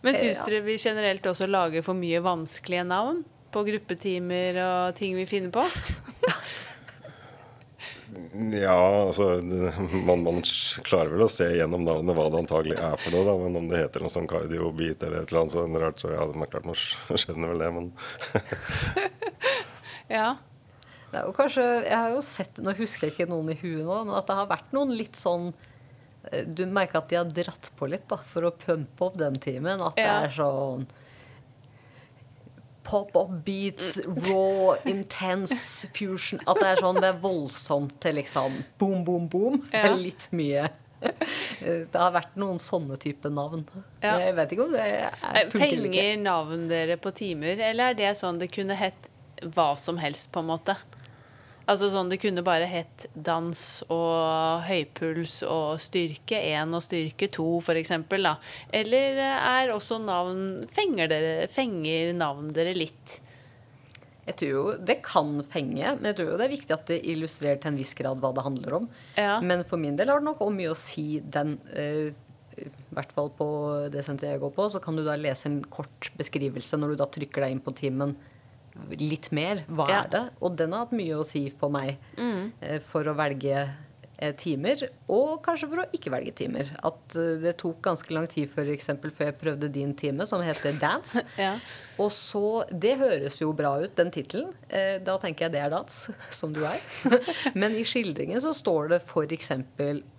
[SPEAKER 1] Men syns dere vi generelt også lager for mye vanskelige navn? På gruppetimer og ting vi finner på?
[SPEAKER 3] Ja, altså man, man klarer vel å se gjennom navnet hva det antagelig er for noe, da. Men om det heter noe sånn kardiobit eller et eller annet sånn rart, så ja, det er klart man skjønner vel det, men
[SPEAKER 1] Ja.
[SPEAKER 2] det er jo kanskje Jeg har jo sett Nå husker jeg ikke noen i huet nå, men at det har vært noen litt sånn eh, Du merker at de har dratt på litt da, for å pumpe opp den timen. At
[SPEAKER 1] Ja.
[SPEAKER 2] det er sånn Pop-up beats, raw, intense fusion At det er sånn, det er voldsomt til liksom boom, boom, boom. Det er litt mye. Det har vært noen sånne type navn.
[SPEAKER 1] Ja.
[SPEAKER 2] Jeg vet ikke om det er, eller
[SPEAKER 1] navn dere på timer, eller er det sånn det kunne hett hva som helst, på en måte? Altså sånn det kunne bare hett dans og høypuls og styrke 1 og styrke 2, for eksempel, da. Eller er også navn Fenger dere Fenger navn dere litt?
[SPEAKER 2] Jeg tror jo det kan fenge, men jeg tror jo det er viktig at det illustrerer til en viss grad hva det handler om.
[SPEAKER 1] Ja.
[SPEAKER 2] Men for min del har det nok også mye å si den uh, I hvert fall på det senteret jeg går på, så kan du da lese en kort beskrivelse når du da trykker deg inn på timen litt mer. Hva
[SPEAKER 1] Ja.
[SPEAKER 2] er det? Og den har hatt mye å si for meg
[SPEAKER 1] Mm.
[SPEAKER 2] eh, for å velge eh, timer, og kanskje for å ikke velge timer. At eh, det tok ganske lang tid for eksempel, før jeg prøvde din time, som heter dance.
[SPEAKER 1] Ja.
[SPEAKER 2] Og så, Det høres jo bra ut, den tittelen. Da tenker jeg det er dans, som du er. Men i skildringen så står det f.eks.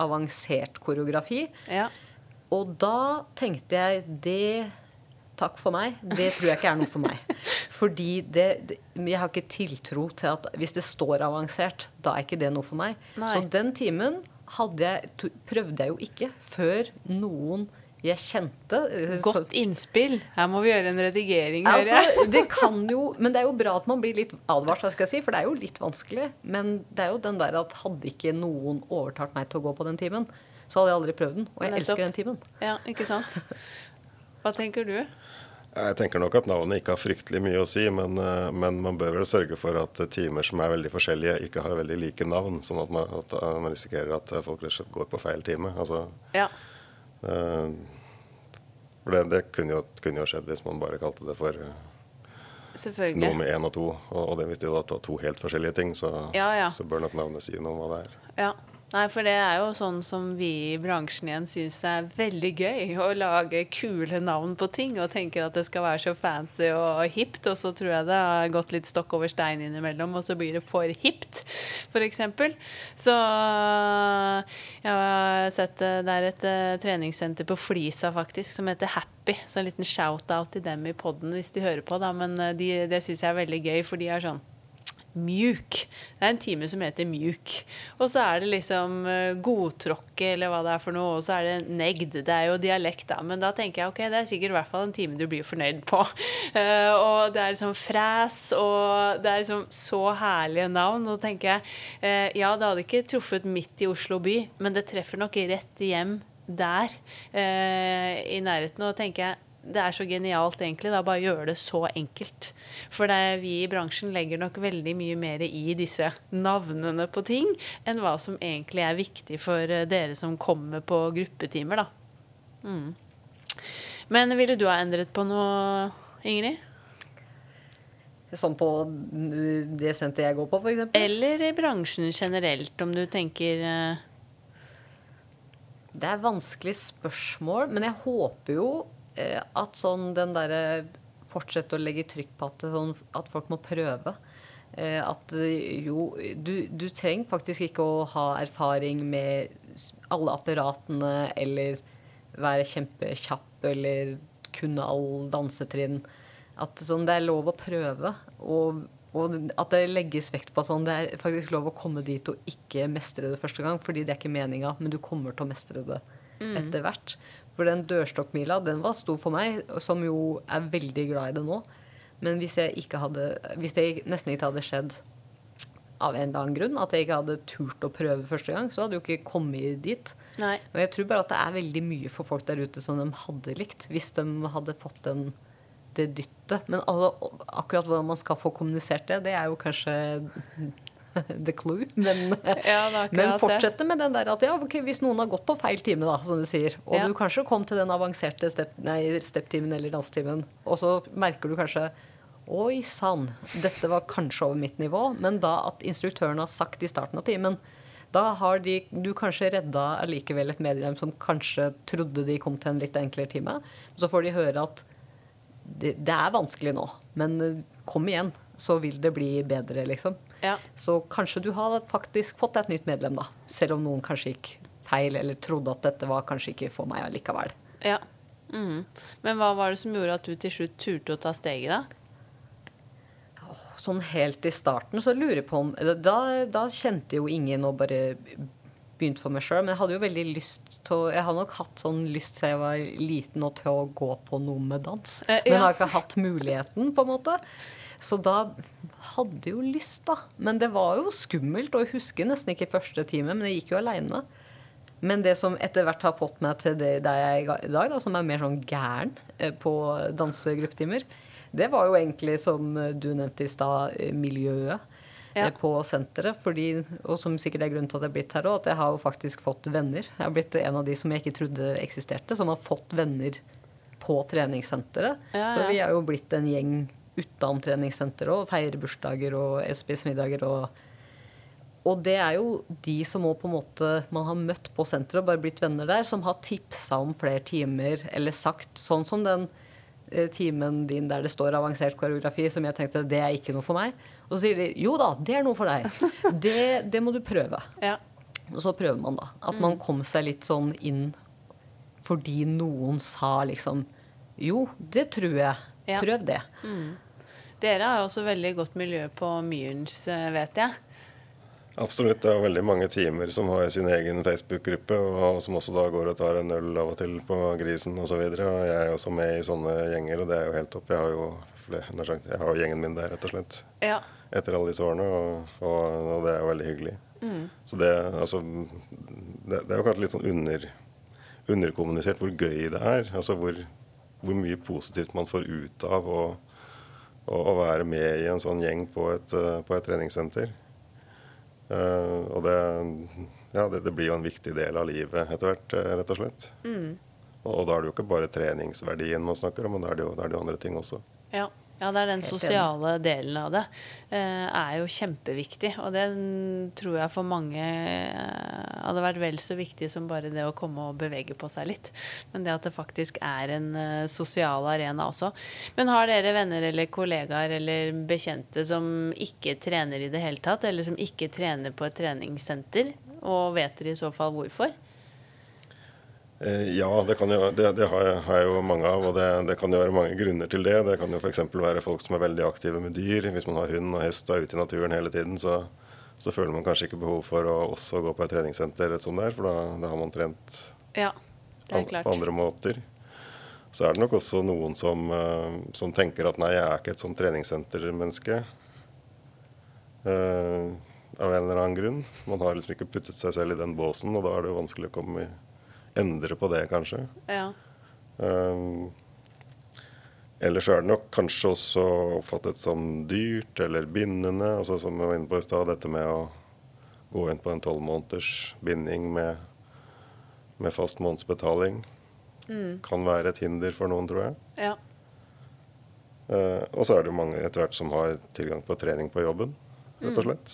[SPEAKER 2] avansert koreografi.
[SPEAKER 1] ja.
[SPEAKER 2] Og da tenkte jeg det Takk for meg. Det tror jeg ikke er noe for meg. Fordi det, det Jeg har ikke tiltro til at hvis det står avansert, da er ikke det noe for meg.
[SPEAKER 1] Nei.
[SPEAKER 2] Så den timen hadde jeg, prøvde jeg jo ikke før noen jeg kjente eh,
[SPEAKER 1] Godt innspill. Her må vi gjøre en redigering, hører jeg.
[SPEAKER 2] Altså, det kan jo, men det er jo bra at man blir litt advart, skal jeg si, for det er jo litt vanskelig. Men det er jo den der at hadde ikke noen overtalt meg til å gå på den timen, så hadde jeg aldri prøvd den. Og jeg
[SPEAKER 1] Nettopp.
[SPEAKER 2] elsker den timen.
[SPEAKER 1] Ja, ikke sant? Hva tenker du?
[SPEAKER 3] Jeg tenker nok at navnet ikke har fryktelig mye å si, men, eh, men man bør vel sørge for at timer som er veldig forskjellige, ikke har veldig like navn. Sånn at man, at eh, man risikerer at eh, folk rett og slett går på feil time. Altså,
[SPEAKER 1] Ja.
[SPEAKER 3] for det, det kunne, jo, kunne jo skjedd hvis man bare kalte det for noe med én og to. Og, og det, hvis jo da var to helt forskjellige ting, så,
[SPEAKER 1] Ja, ja.
[SPEAKER 3] så bør nok navnet si noe om hva det er.
[SPEAKER 1] Ja. Nei, for det er jo sånn som vi i bransjen igjen syns er veldig gøy. Å lage kule navn på ting og tenker at det skal være så fancy og hipt. Og så tror jeg det har gått litt stokk over stein innimellom, og så blir det for hipt, f.eks. Så jeg har sett eh, det er et eh, treningssenter på Flisa faktisk som heter Happy. Så en liten shout-out til dem i poden hvis de hører på, da. Men eh, de, det syns jeg er veldig gøy, for de er sånn Mjuk. Det er en time som heter Mjuk. Og så er det liksom eh, godtråkke, eller hva det er for noe, og så er det negd. Det er jo dialekt, da. Men da tenker jeg ok, det er sikkert i hvert fall en time du blir fornøyd på. Uh, og det er liksom fræs, og det er liksom så herlige navn. Og da tenker jeg uh, ja, det hadde ikke truffet midt i Oslo by, men det treffer nok rett hjem der, uh, i nærheten. Og da tenker jeg det er så genialt, egentlig. Da bare gjøre det så enkelt. For det vi i bransjen legger nok veldig mye mer i disse navnene på ting enn hva som egentlig er viktig for eh, dere som kommer på gruppetimer, da. Mm. Men ville du ha endret på noe, Ingrid?
[SPEAKER 2] Sånn på det senteret jeg går på, f.eks.
[SPEAKER 1] Eller i bransjen generelt, om du tenker eh,
[SPEAKER 2] Det er vanskelig spørsmål, men jeg håper jo at sånn den derre Fortsette å legge trykk på at, det, sånn, at folk må prøve. Eh, at eh, jo du, du trenger faktisk ikke å ha erfaring med alle apparatene eller være kjempekjapp eller kunne all dansetrinn. At sånn, det er lov å prøve. Og og at det legges vekt på at sånn, det er faktisk lov å komme dit og ikke mestre det første gang, fordi det er ikke meninga, men du kommer til å mestre det etter hvert. For den dørstokkmila, den var stor for meg, som jo er veldig glad i det nå. Men hvis, jeg ikke hadde, hvis det nesten ikke hadde skjedd av en eller annen grunn, at jeg ikke hadde turt å prøve første gang, så hadde jo ikke kommet dit.
[SPEAKER 1] Nei.
[SPEAKER 2] Og jeg tror bare at det er veldig mye for folk der ute som de hadde likt, hvis de hadde fått den, det dyttet. Men alle, akkurat hvordan man skal få kommunisert det, det er jo kanskje the clue. Men,
[SPEAKER 1] Ja,
[SPEAKER 2] men fortsette med den der at ja, okay, hvis noen har gått på feil time, da, som du sier, og
[SPEAKER 1] Ja.
[SPEAKER 2] du kanskje kom til den avanserte step-timen step-timen eller dansetimen, og så merker du kanskje Oi sann, dette var kanskje over mitt nivå. Men da at instruktøren har sagt i starten av timen, da har de, du kanskje redda allikevel et medlem som kanskje trodde de kom til en litt enklere time. Så får de høre at det, det er vanskelig nå, men eh, kom igjen, så vil det bli bedre, liksom.
[SPEAKER 1] Ja.
[SPEAKER 2] Så kanskje du har faktisk fått deg et nytt medlem, da. Selv om noen kanskje gikk feil, eller trodde at dette var kanskje ikke for meg allikevel.
[SPEAKER 1] ja. Mm. Men hva var det som gjorde at du til slutt turte å ta steget, da?
[SPEAKER 2] Sånn helt i starten så lurer jeg på om Da, da kjente jo ingen og bare begynte for meg sjøl. Men jeg hadde jo veldig lyst til å Jeg har nok hatt sånn lyst til jeg var liten og til å gå på noe med dans.
[SPEAKER 1] Eh,
[SPEAKER 2] Men
[SPEAKER 1] ja.
[SPEAKER 2] har ikke hatt muligheten, på en måte. Så da hadde jo lyst, da. Men det var jo skummelt. Og jeg husker nesten ikke første time, men jeg gikk jo aleine. Men det som etter hvert har fått meg til det der jeg er i dag, da, som er mer sånn gæren eh, på dansegruppetimer, det var jo egentlig, som eh, du nevnte i stad, eh, miljøet
[SPEAKER 1] Ja.
[SPEAKER 2] på senteret. Fordi, og som sikkert er grunnen til at jeg er blitt her òg, at jeg har jo faktisk fått venner. Jeg har blitt en av de som jeg ikke trodde eksisterte, som har fått venner på treningssenteret.
[SPEAKER 1] Ja,
[SPEAKER 2] Så vi er jo blitt en gjeng utenom treningssenter og feirer bursdager og spiser middager og og det er jo de som må på en måte man har møtt på senteret og bare blitt venner der, som har tipsa om flere timer eller sagt sånn som den eh, timen din der det står avansert koreografi, som jeg tenkte det er ikke noe for meg. Og så sier de jo da, det er noe for deg. Det, det må du prøve.
[SPEAKER 1] Ja.
[SPEAKER 2] Og så prøver man, da. At man kom seg litt sånn inn fordi noen sa liksom Jo, det tror jeg. Prøv det.
[SPEAKER 1] Dere har også veldig godt miljø på Myrens, eh, vet jeg.
[SPEAKER 3] Absolutt. Det er veldig mange timer som har sin egen Facebook-gruppe, og som også da går og tar en øl av og til på Grisen osv. Jeg er også med i sånne gjenger, og det er jo helt topp. Jeg har jo, jeg har gjengen min der, rett og slett.
[SPEAKER 1] Ja.
[SPEAKER 3] Etter alle disse årene, og, og, og det er jo veldig hyggelig. Så det, altså, det, det er jo kanskje litt sånn under, underkommunisert hvor gøy det er. Altså hvor, hvor mye positivt man får ut av å, å, være med i en sånn gjeng på et, eh, på et treningssenter. Uh, og det, ja, det, det blir jo en viktig del av livet etter hvert, eh, rett og slett. Og, og da er det jo ikke bare treningsverdien man snakker om, men da er det jo, da er det jo andre ting også.
[SPEAKER 1] Ja. Ja, det er den sosiale delen av det. Eh, er jo kjempeviktig. Og det tror jeg for mange eh, hadde vært vel så viktig som bare det å komme og bevege på seg litt. Men det at det faktisk er en eh, sosial arena også. Men har dere venner eller kollegaer eller bekjente som ikke trener i det hele tatt, eller som ikke trener på et treningssenter? Og vet dere i så fall hvorfor?
[SPEAKER 3] Eh, Ja, det, kan jo, det, det har, jeg, har jeg jo mange av, og det, det kan jo være mange grunner til det. Det kan jo f.eks. være folk som er veldig aktive med dyr. Hvis man har hund og hest og er ute i naturen hele tiden, så, så føler man kanskje ikke behov for å også gå på et treningssenter som det er, for da, da har man trent
[SPEAKER 1] Ja, det
[SPEAKER 3] an-
[SPEAKER 1] klart.
[SPEAKER 3] på andre måter. Så er det nok også noen som, eh, som tenker at nei, jeg er ikke et sånn treningssentermenneske. Uh, av en eller annen grunn. Man har liksom ikke puttet seg selv i den båsen, og da er det jo vanskelig å komme i, endre på det, kanskje.
[SPEAKER 1] Ja.
[SPEAKER 3] Um, ellers er det nok kanskje også oppfattet som dyrt eller bindende. altså Som vi var inne på i stad, dette med å gå inn på en tolv måneders binding med, med fast månedsbetaling kan være et hinder for noen, tror jeg.
[SPEAKER 1] ja.
[SPEAKER 3] Uh, og så er det jo mange etter hvert som har tilgang på trening på jobben, rett og slett.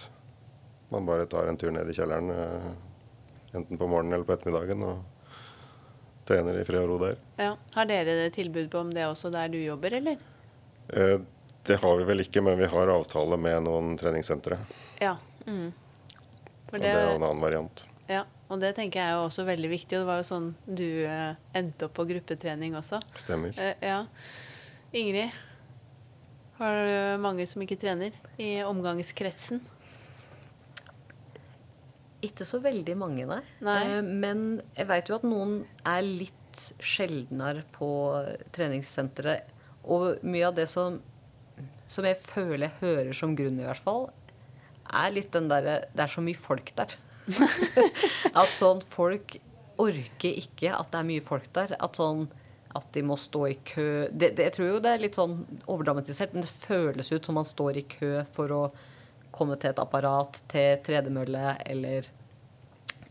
[SPEAKER 3] Man bare tar en tur ned i kjelleren, uh, enten på morgenen eller på ettermiddagen, og trener i fred og ro der.
[SPEAKER 1] ja. Har dere tilbud på om det også der du jobber, eller?
[SPEAKER 3] Eh, Det har vi vel ikke, men vi har avtale med noen treningssentre.
[SPEAKER 1] Ja. Mm.
[SPEAKER 3] Det, det er en annen variant.
[SPEAKER 1] Ja, og det tenker jeg er også veldig viktig. Og det var jo sånn du eh, endte opp på gruppetrening også.
[SPEAKER 3] Stemmer.
[SPEAKER 1] Eh, ja. Ingrid, Har du mange som ikke trener i omgangskretsen?
[SPEAKER 2] Ikke så veldig mange, nei.
[SPEAKER 1] Nei.
[SPEAKER 2] Eh, Men jeg veit jo at noen er litt sjeldnere på treningssenteret. Og mye av det som, som jeg føler jeg hører som grunn, i hvert fall, er litt den derre Det er så mye folk der. at sånn folk orker ikke at det er mye folk der. At sånn at de må stå i kø det, det, Jeg tror jo det er litt sånn overdramatisert, men det føles ut som man står i kø for å komme til et apparat, til tredemølle eller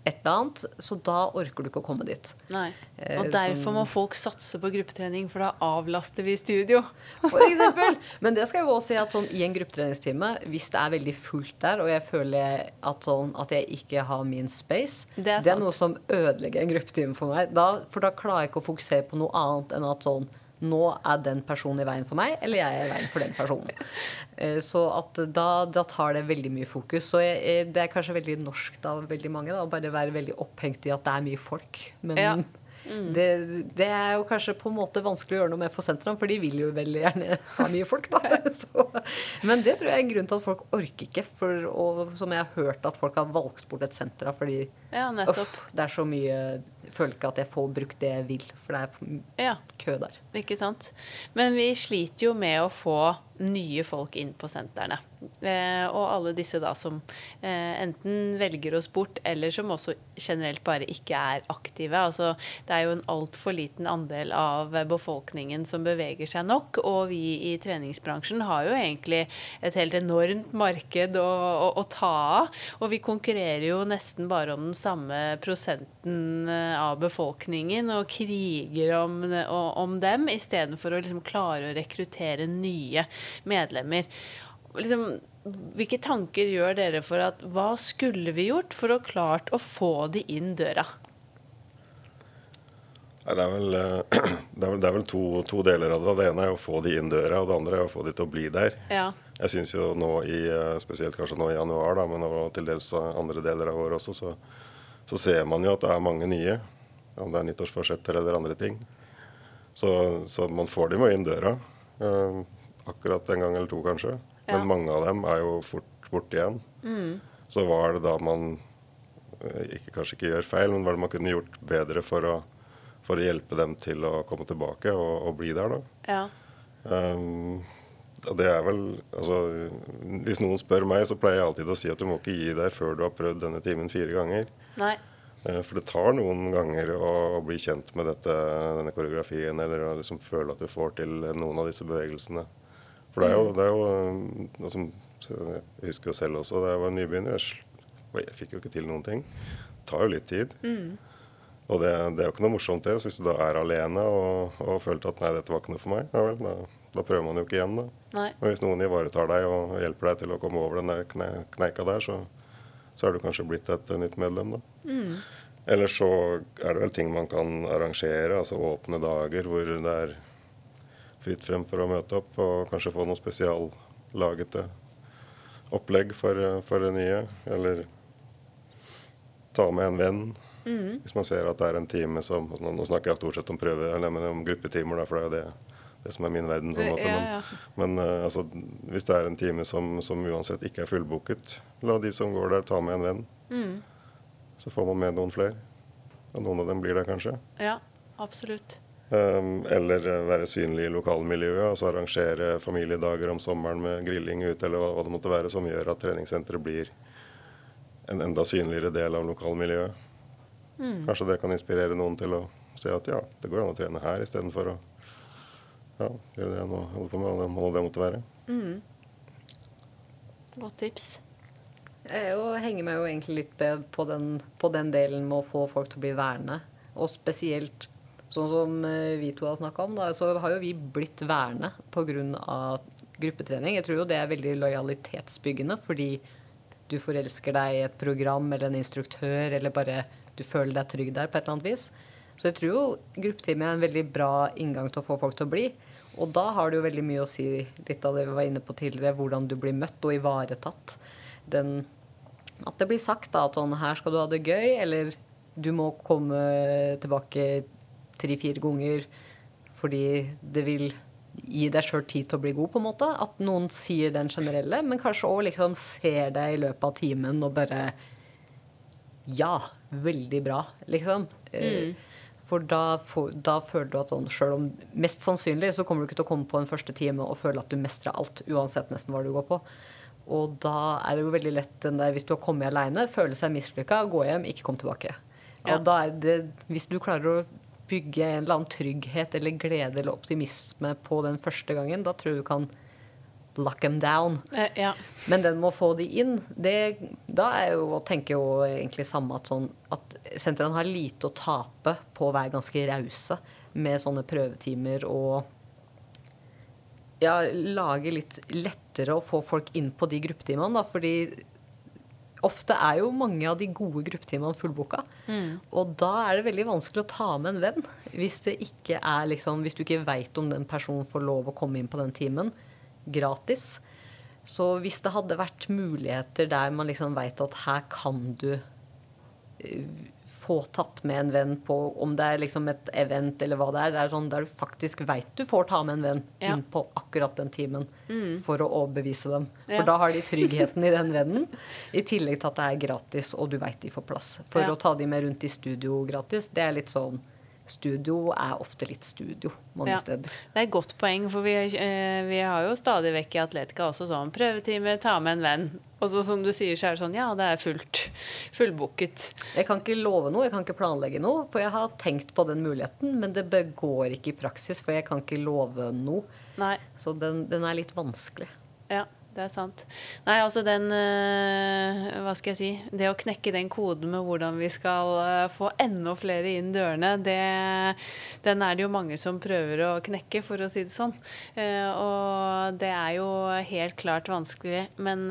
[SPEAKER 2] et eller annet. Så da orker du ikke å komme dit.
[SPEAKER 1] Nei.
[SPEAKER 2] Eh,
[SPEAKER 1] Og derfor må folk satse på gruppetrening, for da avlaster vi studio.
[SPEAKER 2] For eksempel. Men det skal jeg jo også si at sånn, i en gruppetreningstime, hvis det er veldig fullt der, og jeg føler at, sånn, at jeg ikke har min space,
[SPEAKER 1] Det er
[SPEAKER 2] det er noe som ødelegger en gruppetime for meg. Da, for da klarer jeg ikke å fokusere på noe annet enn at sånn nå er den personen i veien for meg, eller jeg er i veien for den personen. Eh, Så at da, da tar det veldig mye fokus. Så jeg, jeg, det er kanskje veldig norsk av veldig mange, å bare være veldig opphengt i at det er mye folk. Men
[SPEAKER 1] Ja.
[SPEAKER 2] det, det er jo kanskje på en måte vanskelig å gjøre noe med for sentrene, for de vil jo veldig gjerne ha mye folk, da. Så, men det tror jeg er en grunn til at folk orker ikke, for, og som jeg har hørt at folk har valgt bort et senter fordi
[SPEAKER 1] Ja,
[SPEAKER 2] uff, det er så mye føler ikke at jeg får brukt det jeg vil, for det er
[SPEAKER 1] Ja,
[SPEAKER 2] kø der.
[SPEAKER 1] ikke sant. Men vi sliter jo med å få nye folk inn på sentrene. Eh, og alle disse da som eh, enten velger oss bort, eller som også generelt bare ikke er aktive. Altså, det er jo en altfor liten andel av befolkningen som beveger seg nok. Og vi i treningsbransjen har jo egentlig et helt enormt marked å, å, å ta av. Og vi konkurrerer jo nesten bare om den samme prosenten eh, av befolkningen og kriger om, om dem, istedenfor å liksom klare å rekruttere nye medlemmer. Liksom, hvilke tanker gjør dere for at hva skulle vi gjort for å klart å få de inn døra?
[SPEAKER 3] Det er vel, eh, det er vel, det er vel to, to deler av det. Det ene er å få de inn døra, og det andre er å få de til å bli der.
[SPEAKER 1] Ja.
[SPEAKER 3] Jeg syns jo nå i, eh, spesielt kanskje nå i januar, da, men til dels andre deler av året også, så, så ser man jo at det er mange nye. Om det er nyttårsforsetter eller andre ting. Så, så man får dem jo inn døra. eh, akkurat en gang eller to, kanskje.
[SPEAKER 1] Ja.
[SPEAKER 3] Men mange av dem er jo fort borte igjen. Så hva er det da man eh, ikke, kanskje ikke gjør feil, men hva er det man kunne gjort bedre for å, for å hjelpe dem til å komme tilbake og, og bli der, da?
[SPEAKER 1] ja.
[SPEAKER 3] Um, det er vel altså, Hvis noen spør meg, så pleier jeg alltid å si at du må ikke gi deg før du har prøvd denne timen fire ganger.
[SPEAKER 1] Nei.
[SPEAKER 3] Eh, For det tar noen ganger å, å bli kjent med dette, denne koreografien, eller å liksom føle at du får til noen av disse bevegelsene. For det er jo, det er jo altså, Jeg husker jo selv også da jeg var nybegynner. Jeg, jeg fikk jo ikke til noen ting. Det tar jo litt tid. Og det, det er jo ikke noe morsomt, det. Så hvis du da er alene og, og følte at nei, dette var ikke noe for meg, ja vel, da, da prøver man jo ikke igjen, da.
[SPEAKER 1] Nei.
[SPEAKER 3] Og hvis noen ivaretar deg og hjelper deg til å komme over den der kne, kneika der, så, så er du kanskje blitt et eh, nytt medlem, da. Eller så er det vel ting man kan arrangere, altså åpne dager hvor det er fritt frem for å møte opp, og kanskje få noe spesiallagete opplegg for, eh, for det nye. Eller ta med en venn. Hvis man ser at det er en time som Nå snakker jeg stort sett om prøve, eller men om gruppetimer, for det er jo det, det som er min verden. på en måte.
[SPEAKER 1] Ja,
[SPEAKER 3] Men,
[SPEAKER 1] ja.
[SPEAKER 3] men eh, altså, hvis det er en time som, som uansett ikke er fullbooket, la de som går der, ta med en venn.
[SPEAKER 1] Mm.
[SPEAKER 3] Så får man med noen flere. Og noen av dem blir der kanskje.
[SPEAKER 1] Ja, absolutt.
[SPEAKER 3] Um, eller eh, være synlig i lokalmiljøet. Altså arrangere familiedager om sommeren med grilling ute, eller hva, hva det måtte være, som gjør at treningssenteret blir en enda synligere del av lokalmiljøet. Kanskje det kan inspirere noen til å se at ja, det går an å trene her istedenfor å ja, gjøre det jeg må holde på med, og det- hva det måtte være.
[SPEAKER 1] Godt tips.
[SPEAKER 2] Jeg henger meg jo egentlig litt på den, på den delen med å få folk til å bli værende. Og spesielt sånn som eh, vi to har snakka om, da, så har jo vi blitt værende pga. gruppetrening. Jeg tror jo det er veldig lojalitetsbyggende, fordi du forelsker deg i et program eller en instruktør, eller bare du føler deg trygg der på et eller annet vis. Så jeg tror jo gruppetime er en veldig bra inngang til å få folk til å bli. Og da har det jo veldig mye å si, litt av det vi var inne på tidligere, hvordan du blir møtt og ivaretatt. Den, at det blir sagt da, at sånn her skal du ha det gøy, eller du må komme tilbake tre-fire ganger fordi det vil gi deg sjøl tid til å bli god, på en måte. At noen sier den generelle, men kanskje òg liksom ser deg i løpet av timen og bare Ja, veldig bra, liksom. Eh, For da, da føler du at sånn, sjøl om Mest sannsynlig så kommer du ikke til å komme på en første time og føle at du mestrer alt, uansett nesten hva du går på. Og da er det jo veldig lett den der, hvis du har kommet aleine, føle seg mislykka, gå hjem, ikke kom tilbake.
[SPEAKER 1] Ja.
[SPEAKER 2] Og da er det, hvis du klarer å bygge en eller annen trygghet eller glede eller optimisme på den første gangen, da tror jeg du kan lock them down.
[SPEAKER 1] Eh, ja.
[SPEAKER 2] Men den må få de inn, det, da er jo, å tenke jo egentlig samme at, sånn, at sentrene har lite å tape på å være ganske rause med sånne prøvetimer og ja, lage litt lettere å få folk inn på de gruppetimene, da, fordi ofte er jo mange av de gode gruppetimene fullboka. Og da er det veldig vanskelig å ta med en venn hvis det ikke er liksom, hvis du ikke veit om den personen får lov å komme inn på den timen gratis. Så hvis det hadde vært muligheter der man liksom veit at her kan du eh, få tatt med en venn på om det er liksom et event eller hva det er, det er sånn der du faktisk veit du får ta med en venn
[SPEAKER 1] Ja.
[SPEAKER 2] inn på akkurat den timen for å overbevise dem.
[SPEAKER 1] Ja.
[SPEAKER 2] For da har de tryggheten i den vennen, i tillegg til at det er gratis og du veit de får plass. For
[SPEAKER 1] Ja.
[SPEAKER 2] å ta de med rundt i studio gratis, det er litt sånn Studio er ofte litt studio mange
[SPEAKER 1] Ja.
[SPEAKER 2] steder.
[SPEAKER 1] Det er et godt poeng, for vi, eh, vi har jo stadig vekk i Atletica også sånn prøvetime, ta med en venn. Og så som du sier, så er det sånn ja, det er fullt. Fullbooket.
[SPEAKER 2] Jeg kan ikke love noe, jeg kan ikke planlegge noe, for jeg har tenkt på den muligheten, men det begår ikke i praksis, for jeg kan ikke love noe.
[SPEAKER 1] Nei.
[SPEAKER 2] Så den, den er litt vanskelig.
[SPEAKER 1] Ja, det er sant. Nei, altså den eh, Hva skal jeg si? Det å knekke den koden med hvordan vi skal eh, få enda flere inn dørene, det, den er det jo mange som prøver å knekke, for å si det sånn. Eh, og det er jo helt klart vanskelig. Men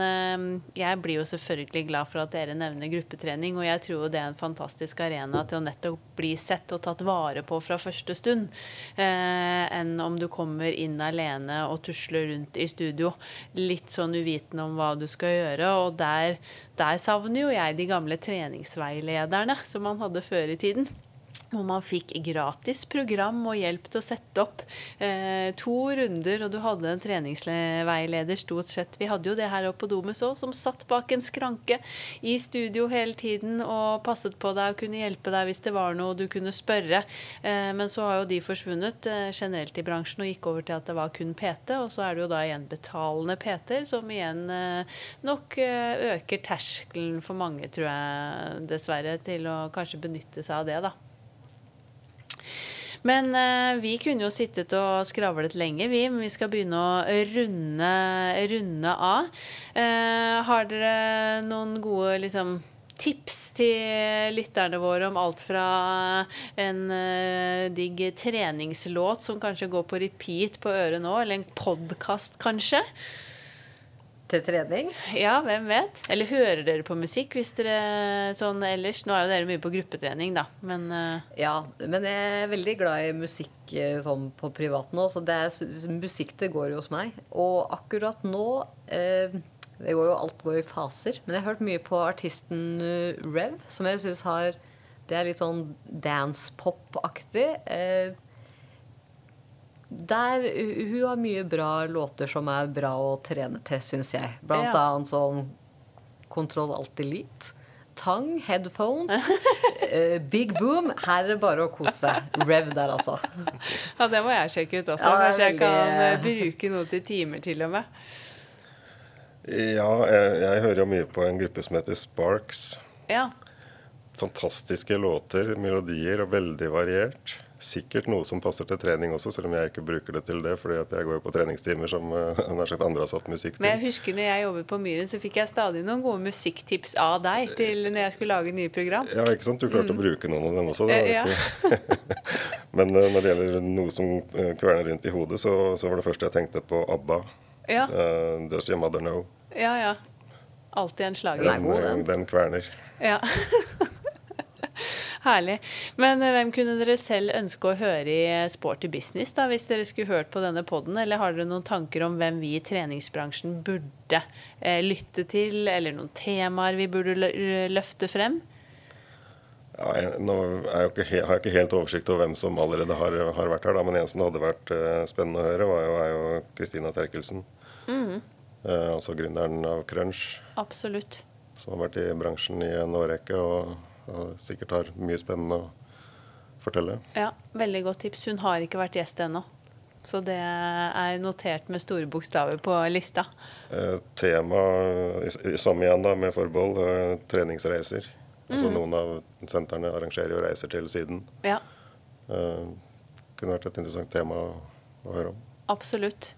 [SPEAKER 1] jeg blir jo selvfølgelig glad for at dere nevner gruppetrening, og jeg tror jo det er en fantastisk arena til å nettopp bli sett og tatt vare på fra første stund, enn om du kommer inn alene og tusler rundt i studio. Litt sånn uvitende om hva du skal gjøre. Og der, der savner jo jeg de gamle treningsveilederne som man hadde før i tiden. Hvor man fikk gratis program og hjelp til å sette opp eh, to runder, og du hadde en treningsveileder stort sett. Vi hadde jo det her oppe på Domus òg, som satt bak en skranke i studio hele tiden og passet på deg og kunne hjelpe deg hvis det var noe du kunne spørre. Eh, men så har jo de forsvunnet eh, generelt i bransjen og gikk over til at det var kun PT, og så er det jo da igjen betalende PT-er, som igjen eh, nok eh, øker terskelen for mange, tror jeg, dessverre, til å kanskje benytte seg av det, da. Men eh, vi kunne jo sittet og skravlet lenge, vi. Men vi skal begynne å runde, runde av. Eh, har dere noen gode liksom, tips til lytterne våre om alt fra en eh, digg treningslåt som kanskje går på repeat på øret nå, eller en podkast kanskje?
[SPEAKER 2] Til trening.
[SPEAKER 1] Ja, hvem vet? Eller hører dere på musikk hvis dere sånn ellers? Nå er jo dere mye på gruppetrening, da, men uh...
[SPEAKER 2] Ja, men jeg er veldig glad i musikk eh, sånn på privat nå, så det er, musikk det går jo hos meg. Og akkurat nå eh, det går jo, Alt går i faser. Men jeg har hørt mye på artisten Rev, som jeg syns har Det er litt sånn dance-pop-aktig. Eh, der, hun har mye bra låter som er bra å trene til, syns jeg. Blant
[SPEAKER 1] Ja.
[SPEAKER 2] annet sånn Kontroll Alt Elite. Tang, headphones, uh, Big Boom. Her er det bare å kose seg. Rev der, altså.
[SPEAKER 1] ja, det må jeg sjekke ut også.
[SPEAKER 2] Ja,
[SPEAKER 1] Kanskje jeg kan eh, bruke noe til timer til og med.
[SPEAKER 3] Ja, jeg, jeg hører jo mye på en gruppe som heter Sparks.
[SPEAKER 1] Ja.
[SPEAKER 3] Fantastiske låter, melodier og veldig variert. Sikkert noe som passer til trening også, selv om jeg ikke bruker det til det. fordi at jeg går jo på treningstimer som eh, nær sagt andre har satt musikk til.
[SPEAKER 1] Men jeg husker når jeg jobbet på Myren, så fikk jeg stadig noen gode musikktips av deg til når jeg skulle lage nye program.
[SPEAKER 3] Ja, ikke sant? Du klarte å bruke noen av dem også. Det
[SPEAKER 1] ja.
[SPEAKER 3] Men eh, når det gjelder noe som eh, kverner rundt i hodet, så, så var det første jeg tenkte på ABBA.
[SPEAKER 1] Ja,
[SPEAKER 3] Uh, Does your mother know?
[SPEAKER 1] ja. ja. Alltid en slager.
[SPEAKER 2] Den den.
[SPEAKER 3] den kverner.
[SPEAKER 1] Ja. Herlig. Men eh, hvem kunne dere selv ønske å høre i eh, Sporty business, da, hvis dere skulle hørt på denne podden? Eller har dere noen tanker om hvem vi i treningsbransjen burde eh, lytte til, eller noen temaer vi burde løfte frem?
[SPEAKER 3] Ja, jeg, nå jeg ikke, har jeg ikke helt oversikt over hvem som allerede har, har vært her, da, men en som det hadde vært uh, spennende å høre, var jo, er jo Kristina Terkelsen. Mm. Uh, altså gründeren av Crunch.
[SPEAKER 1] Absolutt.
[SPEAKER 3] Som har vært i bransjen i en årrekke og, og sikkert har mye spennende å fortelle.
[SPEAKER 1] Ja, veldig godt tips. Hun har ikke vært gjest ennå. Så det er notert med store bokstaver på lista.
[SPEAKER 3] Eh, tema samme igjen, da, med forbehold, eh, treningsreiser. Altså mm. Noen av sentrene arrangerer jo reiser til Syden.
[SPEAKER 1] Ja.
[SPEAKER 3] Eh, kunne vært et interessant tema å, å høre om.
[SPEAKER 1] Absolutt.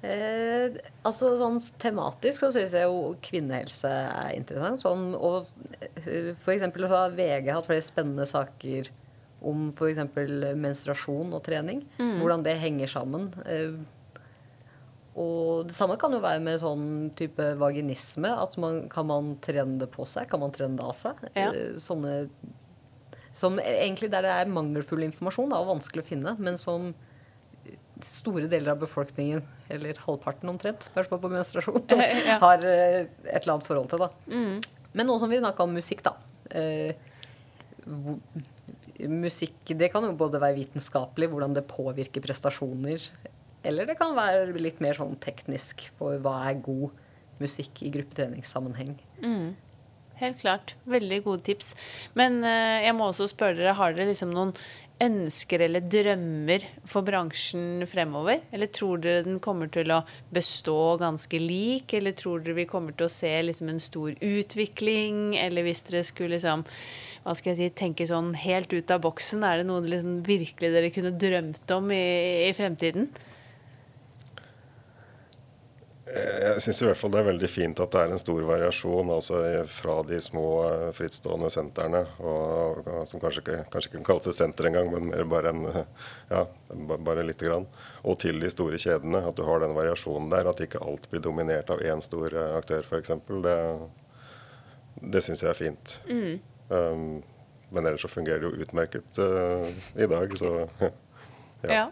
[SPEAKER 2] Eh, altså sånn Tematisk så syns jeg jo kvinnehelse er interessant. Sånn, og eh, f.eks. har VG hatt flere spennende saker om f.eks. menstruasjon og trening. Mm. Hvordan det henger sammen. Eh, og det samme kan jo være med sånn type vaginisme. At man, kan man trene det på seg? Kan man trene det av seg? Ja. Eh, sånne som egentlig der det er mangelfull informasjon da, og vanskelig å finne, men som store deler av befolkningen, eller halvparten omtrent, i hvert fall på menstruasjon, ja. har eh, et eller annet forhold til. da. Mm. Men nå som vi snakker om musikk, da. Eh, musikk det kan jo både være vitenskapelig, hvordan det påvirker prestasjoner, eller det kan være litt mer sånn teknisk for hva er god musikk i gruppetreningssammenheng.
[SPEAKER 1] Mm. Helt klart. Veldig gode tips. Men eh, jeg må også spørre dere, har dere liksom noen ønsker eller drømmer for bransjen fremover? Eller tror dere den kommer til å bestå ganske lik, eller tror dere vi kommer til å se liksom en stor utvikling? Eller hvis dere skulle liksom, hva skal jeg si, tenke sånn helt ut av boksen, er det noe liksom virkelig dere kunne drømt om i, i fremtiden?
[SPEAKER 3] Jeg syns i hvert fall det er veldig fint at det er en stor variasjon altså fra de små eh, frittstående sentrene, og, og, som kanskje ikke, kanskje ikke kan kalles et senter engang, men mer bare, en, ja, bare lite grann, og til de store kjedene. At du har den variasjonen der, at ikke alt blir dominert av én stor eh, aktør f.eks. Det, det syns jeg er fint. Mm. Um, men ellers så fungerer det jo utmerket uh, i dag, så ja.
[SPEAKER 1] ja.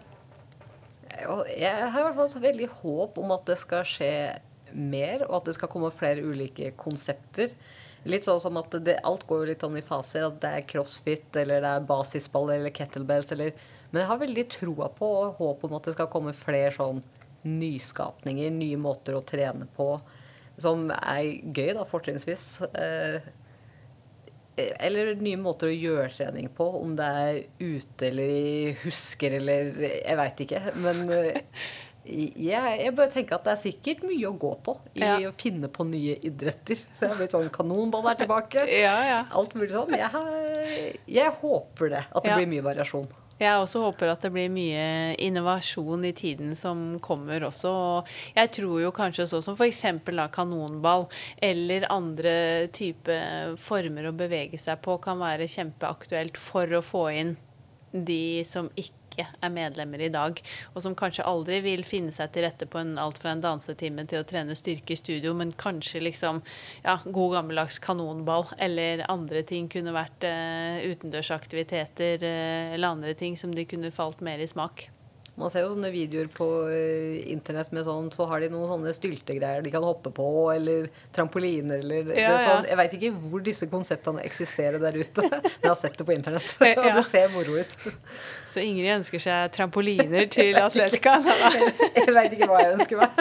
[SPEAKER 2] Jeg har i hvert fall veldig håp om at det skal skje mer, og at det skal komme flere ulike konsepter. Litt sånn som at det, Alt går jo litt sånn i faser. At det er crossfit, eller det er basisball eller kettlebells. Eller, men jeg har veldig troa på og håp om at det skal komme flere sånn nyskapninger, nye måter å trene på, som er gøy, da, fortrinnsvis. Eh, eller nye måter å gjøre trening på. Om det er ute eller i husker eller Jeg veit ikke. Men eh, jeg, jeg bare tenker at det er sikkert mye å gå på i ja. å finne på nye idretter. Det er blitt sånn Kanonball er tilbake.
[SPEAKER 1] Ja, ja.
[SPEAKER 2] Alt mulig sånn. Jeg, jeg håper det. At det blir mye variasjon.
[SPEAKER 1] Jeg også håper at det blir mye innovasjon i tiden som kommer også. Og jeg tror jo kanskje så som f.eks. kanonball eller andre type former å bevege seg på kan være kjempeaktuelt for å få inn de som ikke ikke er medlemmer i dag, og som kanskje aldri vil finne seg til rette på en, alt fra en dansetime til å trene styrke i studio, men kanskje liksom ja, god gammeldags kanonball eller andre ting kunne vært uh, utendørsaktiviteter uh, eller andre ting som de kunne falt mer i smak.
[SPEAKER 2] Man ser jo sånne videoer på uh, internett med sånn, så har de noen sånne styltegreier de kan hoppe på, eller trampoliner, eller ja, sånn. Jeg veit ikke hvor disse konseptene eksisterer der ute, men jeg har sett det på internett. og det ser moro ut.
[SPEAKER 1] Så Ingrid ønsker seg trampoliner til Atletica?
[SPEAKER 2] jeg veit ikke hva jeg ønsker meg.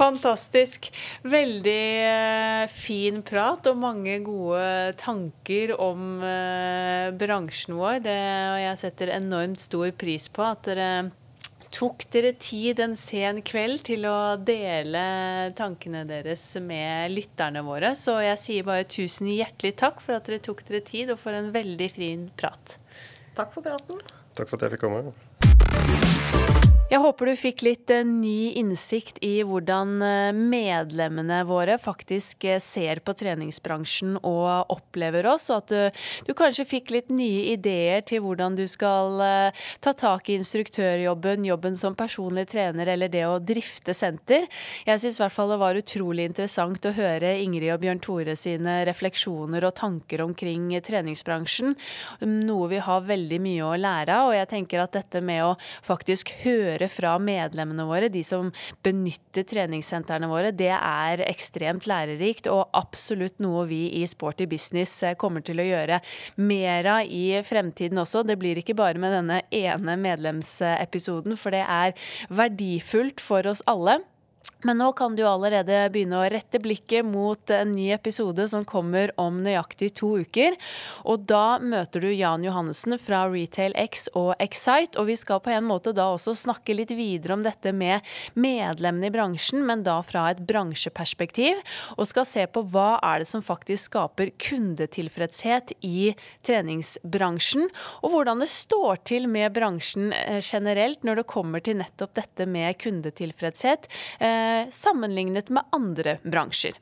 [SPEAKER 1] Fantastisk. Veldig uh, fin prat og mange gode tanker om uh, bransjen vår. Det, og jeg setter enormt stor pris på at dere tok dere tid en sen kveld til å dele tankene deres med lytterne våre. Så jeg sier bare tusen hjertelig takk for at dere tok dere tid, og for en veldig fin prat.
[SPEAKER 2] Takk for praten.
[SPEAKER 3] Takk for at jeg fikk komme.
[SPEAKER 1] Jeg håper du fikk litt uh, ny innsikt i hvordan uh, medlemmene våre faktisk uh, ser på treningsbransjen og opplever oss, og at du, du, kanskje fikk litt nye ideer til hvordan du skal ta tak i instruktørjobben, jobben som personlig trener eller det å drifte senter. Jeg syns i hvert fall det var utrolig interessant å høre Ingrid og Bjørn Tore sine refleksjoner og tanker omkring treningsbransjen, noe vi har veldig mye å lære av, og jeg tenker at dette med å faktisk høre høre fra medlemmene våre, de som benytter treningssentrene våre, det er ekstremt lærerikt og absolutt noe vi i Sporty Business eh, kommer til å gjøre mer av i fremtiden også. Det blir ikke bare med denne ene medlemsepisoden, for det er verdifullt for oss alle. Men nå kan du allerede begynne å rette blikket mot en ny episode som kommer om nøyaktig to uker. Og da møter du Jan Johannessen fra Retail X og Excite. Og vi skal på en måte da også snakke litt videre om dette med medlemmene i bransjen, men da fra et bransjeperspektiv. Og skal se på hva er det som faktisk skaper kundetilfredshet i treningsbransjen. Og hvordan det står til med bransjen eh, generelt når det kommer til nettopp dette med kundetilfredshet. Eh, sammenlignet med andre bransjer.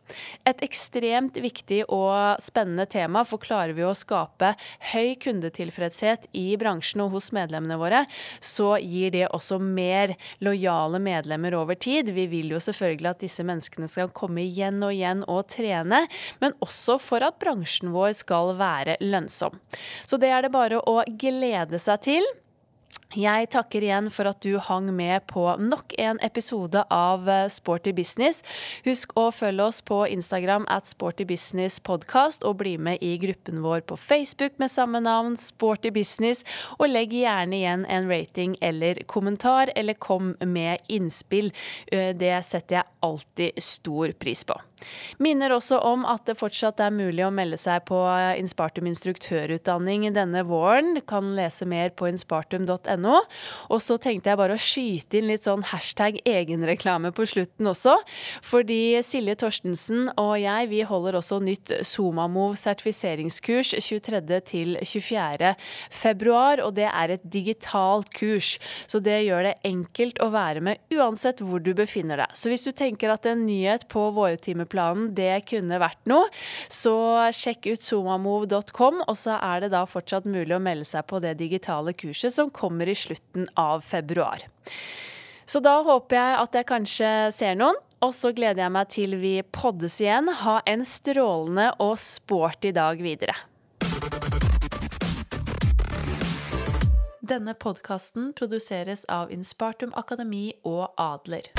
[SPEAKER 1] Et ekstremt viktig og spennende tema, for klarer vi å skape høy kundetilfredshet i bransjen og hos medlemmene våre, så gir det også mer lojale medlemmer over tid. Vi vil jo selvfølgelig at disse menneskene skal komme igjen og igjen og trene, men også for at bransjen vår skal være lønnsom. Så det er det bare å glede seg til. Jeg takker igjen for at du hang med på nok en episode av eh, Sporty business. Husk å følge oss på Instagram at Sporty business podcast, og bli med i gruppen vår på Facebook med samme navn, Sporty business, og legg gjerne igjen en rating eller kommentar, eller kom med innspill. Eh, det setter jeg alltid stor pris på. Minner også om at det fortsatt er mulig å melde seg på Inspartum instruktørutdanning denne våren. Kan lese mer på inspartum.no. Og så tenkte jeg bare å skyte inn litt sånn hashtag egenreklame på slutten også. Fordi Silje Torstensen og jeg vi holder også nytt Somamov sertifiseringskurs 23. til 24. februar. Og det er et digitalt kurs. Så det gjør det enkelt å være med uansett hvor du befinner deg. Så hvis du tenker at en nyhet på vårtimeplanen det kunne vært noe, så sjekk ut zomamove.com, og så er det da fortsatt mulig å melde seg på det digitale kurset som kommer i slutten av februar. Så da håper jeg at jeg kanskje ser noen. Og så gleder jeg meg til vi poddes igjen. Ha en strålende og sporty dag videre. Denne podkasten produseres av Inspartum Akademi og Adler.